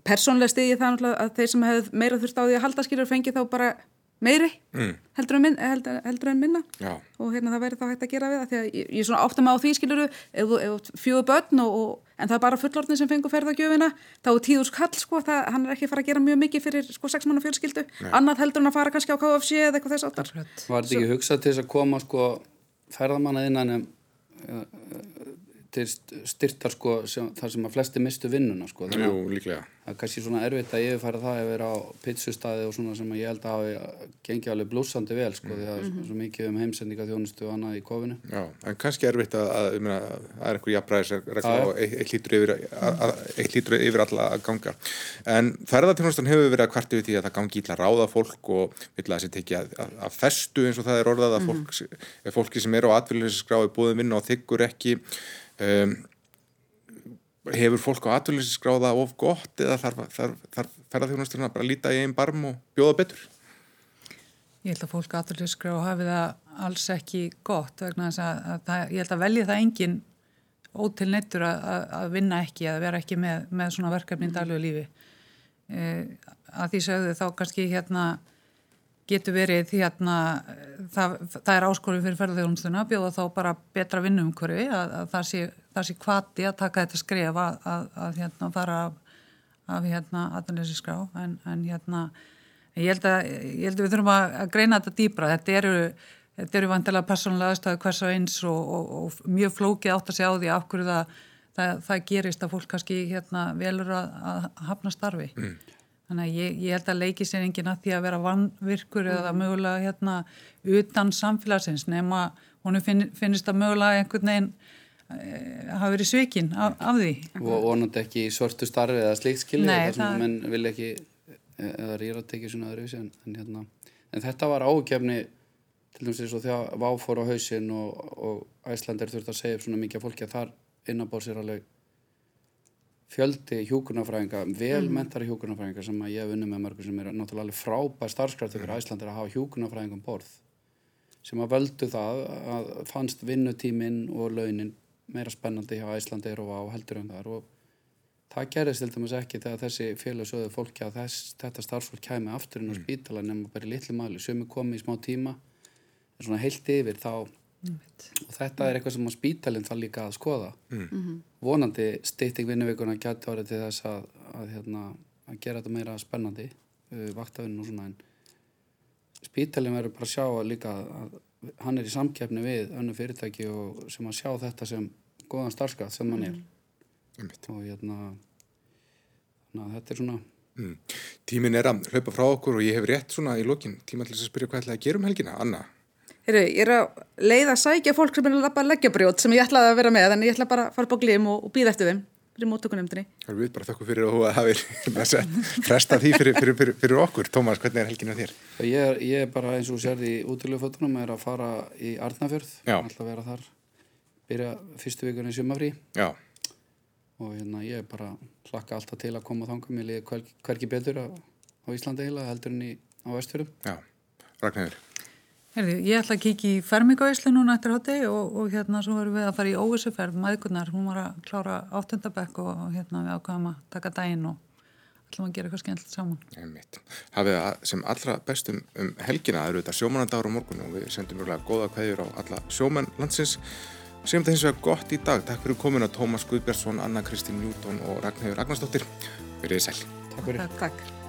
Personlega stiði það að þeir sem hefði meira þurft á því að halda skilur fengi þá bara meiri mm. heldur, en minna, heldur, heldur en minna Já. og hérna það væri þá hægt að gera við það því að ég, ég er svona að maður á því skiluru ef þú fjóðu börn og, og, en það er bara fullorðin sem fengur ferðagjöfina þá er tíður skall sko, það, hann er ekki fara að gera mjög mikið fyrir sko sex manna fjölskyldu Nei. annað heldur en að fara kannski á KFC eða eitthvað þess áttar Var þetta ekki hugsað til þess að koma sko ferðamanna innan en til styrtar sko sem, þar sem að flesti mistu vinnuna sko Jú, líklega Það er kannski svona erfitt að yfirfæra það að vera á pizzustæði og svona sem ég held að hafi gengið alveg blúsandi vel sko mm. því að það mm -hmm. er svo mikið um heimsendinga þjónustu og annað í kofinu Já, en kannski erfitt að, að, að það er einhver jafnbræðisregla og eitt lítur yfir, yfir, yfir alla að ganga en ferðartjónustan hefur verið að kvarti við því að það gangi ítla ráða fólk og vill að það sé tekið að, að festu eins og það er orðað að mm -hmm. fólk, fólki sem er á atvillinsskráði búið vinna og þykkur ekki um, hefur fólk á atvinnlýsinsgráða of gott eða þarf, þarf, þarf ferðarþjónusturinn að bara líta í einn barm og bjóða betur? Ég held að fólk á atvinnlýsinsgráða hafi það alls ekki gott vegna þess að, að það, ég held að velja það engin ótil neittur að, að vinna ekki að vera ekki með, með svona verkefni í daglegu lífi e, að því sögðu þá kannski hérna getur verið hérna, það, það er áskorið fyrir ferðarþjónustuna, bjóða þá bara betra vinnumkörfi, að, að það sé, sé kvati að taka þetta skref að, að, að hérna fara af, hérna aðanleysi skrá, en, en hérna, ég held að, ég held að við þurfum að greina þetta dýbra, þetta eru, þetta eru vantilega persónulega aðstæðu hvers og eins og, og, og mjög flókið átt að segja á því af hverju það, það, það gerist að fólk kannski hérna velur að, að hafna starfi. Mm. Þannig að ég, ég held að leiki sér enginn að því að vera vannvirkur mm. eða mögulega hérna utan samfélagsins nema hún finn, finnist að mögulega einhvern veginn e, hafa verið svikinn af, af því. Og vonandi ekki svörtu starfi eða slikt skilja þar sem það... menn vil ekki e, eða rýra að tekja svona öðruvísi en, en, hérna, en þetta var ágefni til dæmis eins og þegar váfór á hausin og, og Æslandir þurft að segja svona mikið fólki að þar innabór sér alveg fjöldi hjókunarfræðinga, velmentari mm. hjókunarfræðinga sem ég hef unni með mörgur sem er náttúrulega alveg frábær starfskrafti fyrir Æslandir að hafa hjókunarfræðingum borð sem að völdu það að fannst vinnutíminn og launin meira spennandi hjá Æslandir og á heldur um þar og það gerist til dæmis ekki þegar þessi félagsöðu fólki að þess, þetta starfsfólk kæmi aftur inn á mm. spítala nema bara í litlu mali sem er komið í smá tíma en svona heilt yfir þá og þetta er eitthvað sem á spítalinn það líka að skoða mm. Mhm. vonandi stýtting vinnuvíkuna gæti árið til þess að, að, hérna, að gera þetta meira spennandi uh, vaktavinn og svona en spítalinn verður bara að sjá að líka að hann er í samkjafni við önnu fyrirtæki og sem að sjá þetta sem góðan starfskatt sem hann er mm. og hérna þetta er svona mm. Tímin er að hlaupa frá okkur og ég hef rétt svona í lókin tíma til þess að spyrja hvað ætlaði að gera um helgina Anna Heru, ég er að leiða að sækja fólk sem er að lappa leggjabrjót sem ég ætlaði að vera með en ég ætla bara að fara bá glím og, og býða eftir þeim fyrir móttökunemndinni. Það er við bara þakku fyrir að þú hafi frestað því fyrir, fyrir, fyrir, fyrir okkur. Tómas, hvernig er helginu þér? Ég er, ég er bara eins og sérði í útlöfötunum er að fara í Arnafjörð ætla að vera þar. Byrja fyrstu vikunni í sumafrí Já. og hérna ég er bara hlakka alltaf til að koma þangum ég liði hver, hverki betur á, á Íslandi heila heldur en í, á Vestfjörðum. Já, Ragnarður Herði, ég ætla að kíkja í fermingavæslu núna eftir hátti og, og hérna svo verðum við að fara í óvissuferð maðurnar, hún var að klára áttundabekk og, og hérna við ákvæðum að taka dægin og ætlum að gera eitthvað skemmtilegt saman. Hafið það sem allra bestum um helgina, það eru þetta sjómanandagur á morgun og við sendum mjög goða kveðjur á alla sjómann landsins. Segjum þetta hins vegar gott í dag. Takk fyrir komuna Tómas Guðbjörnsson, Anna Kristín Njúton og Ragnhjóður Ragnarsdóttir. Verðið sæl. Takk fyrir. Takk.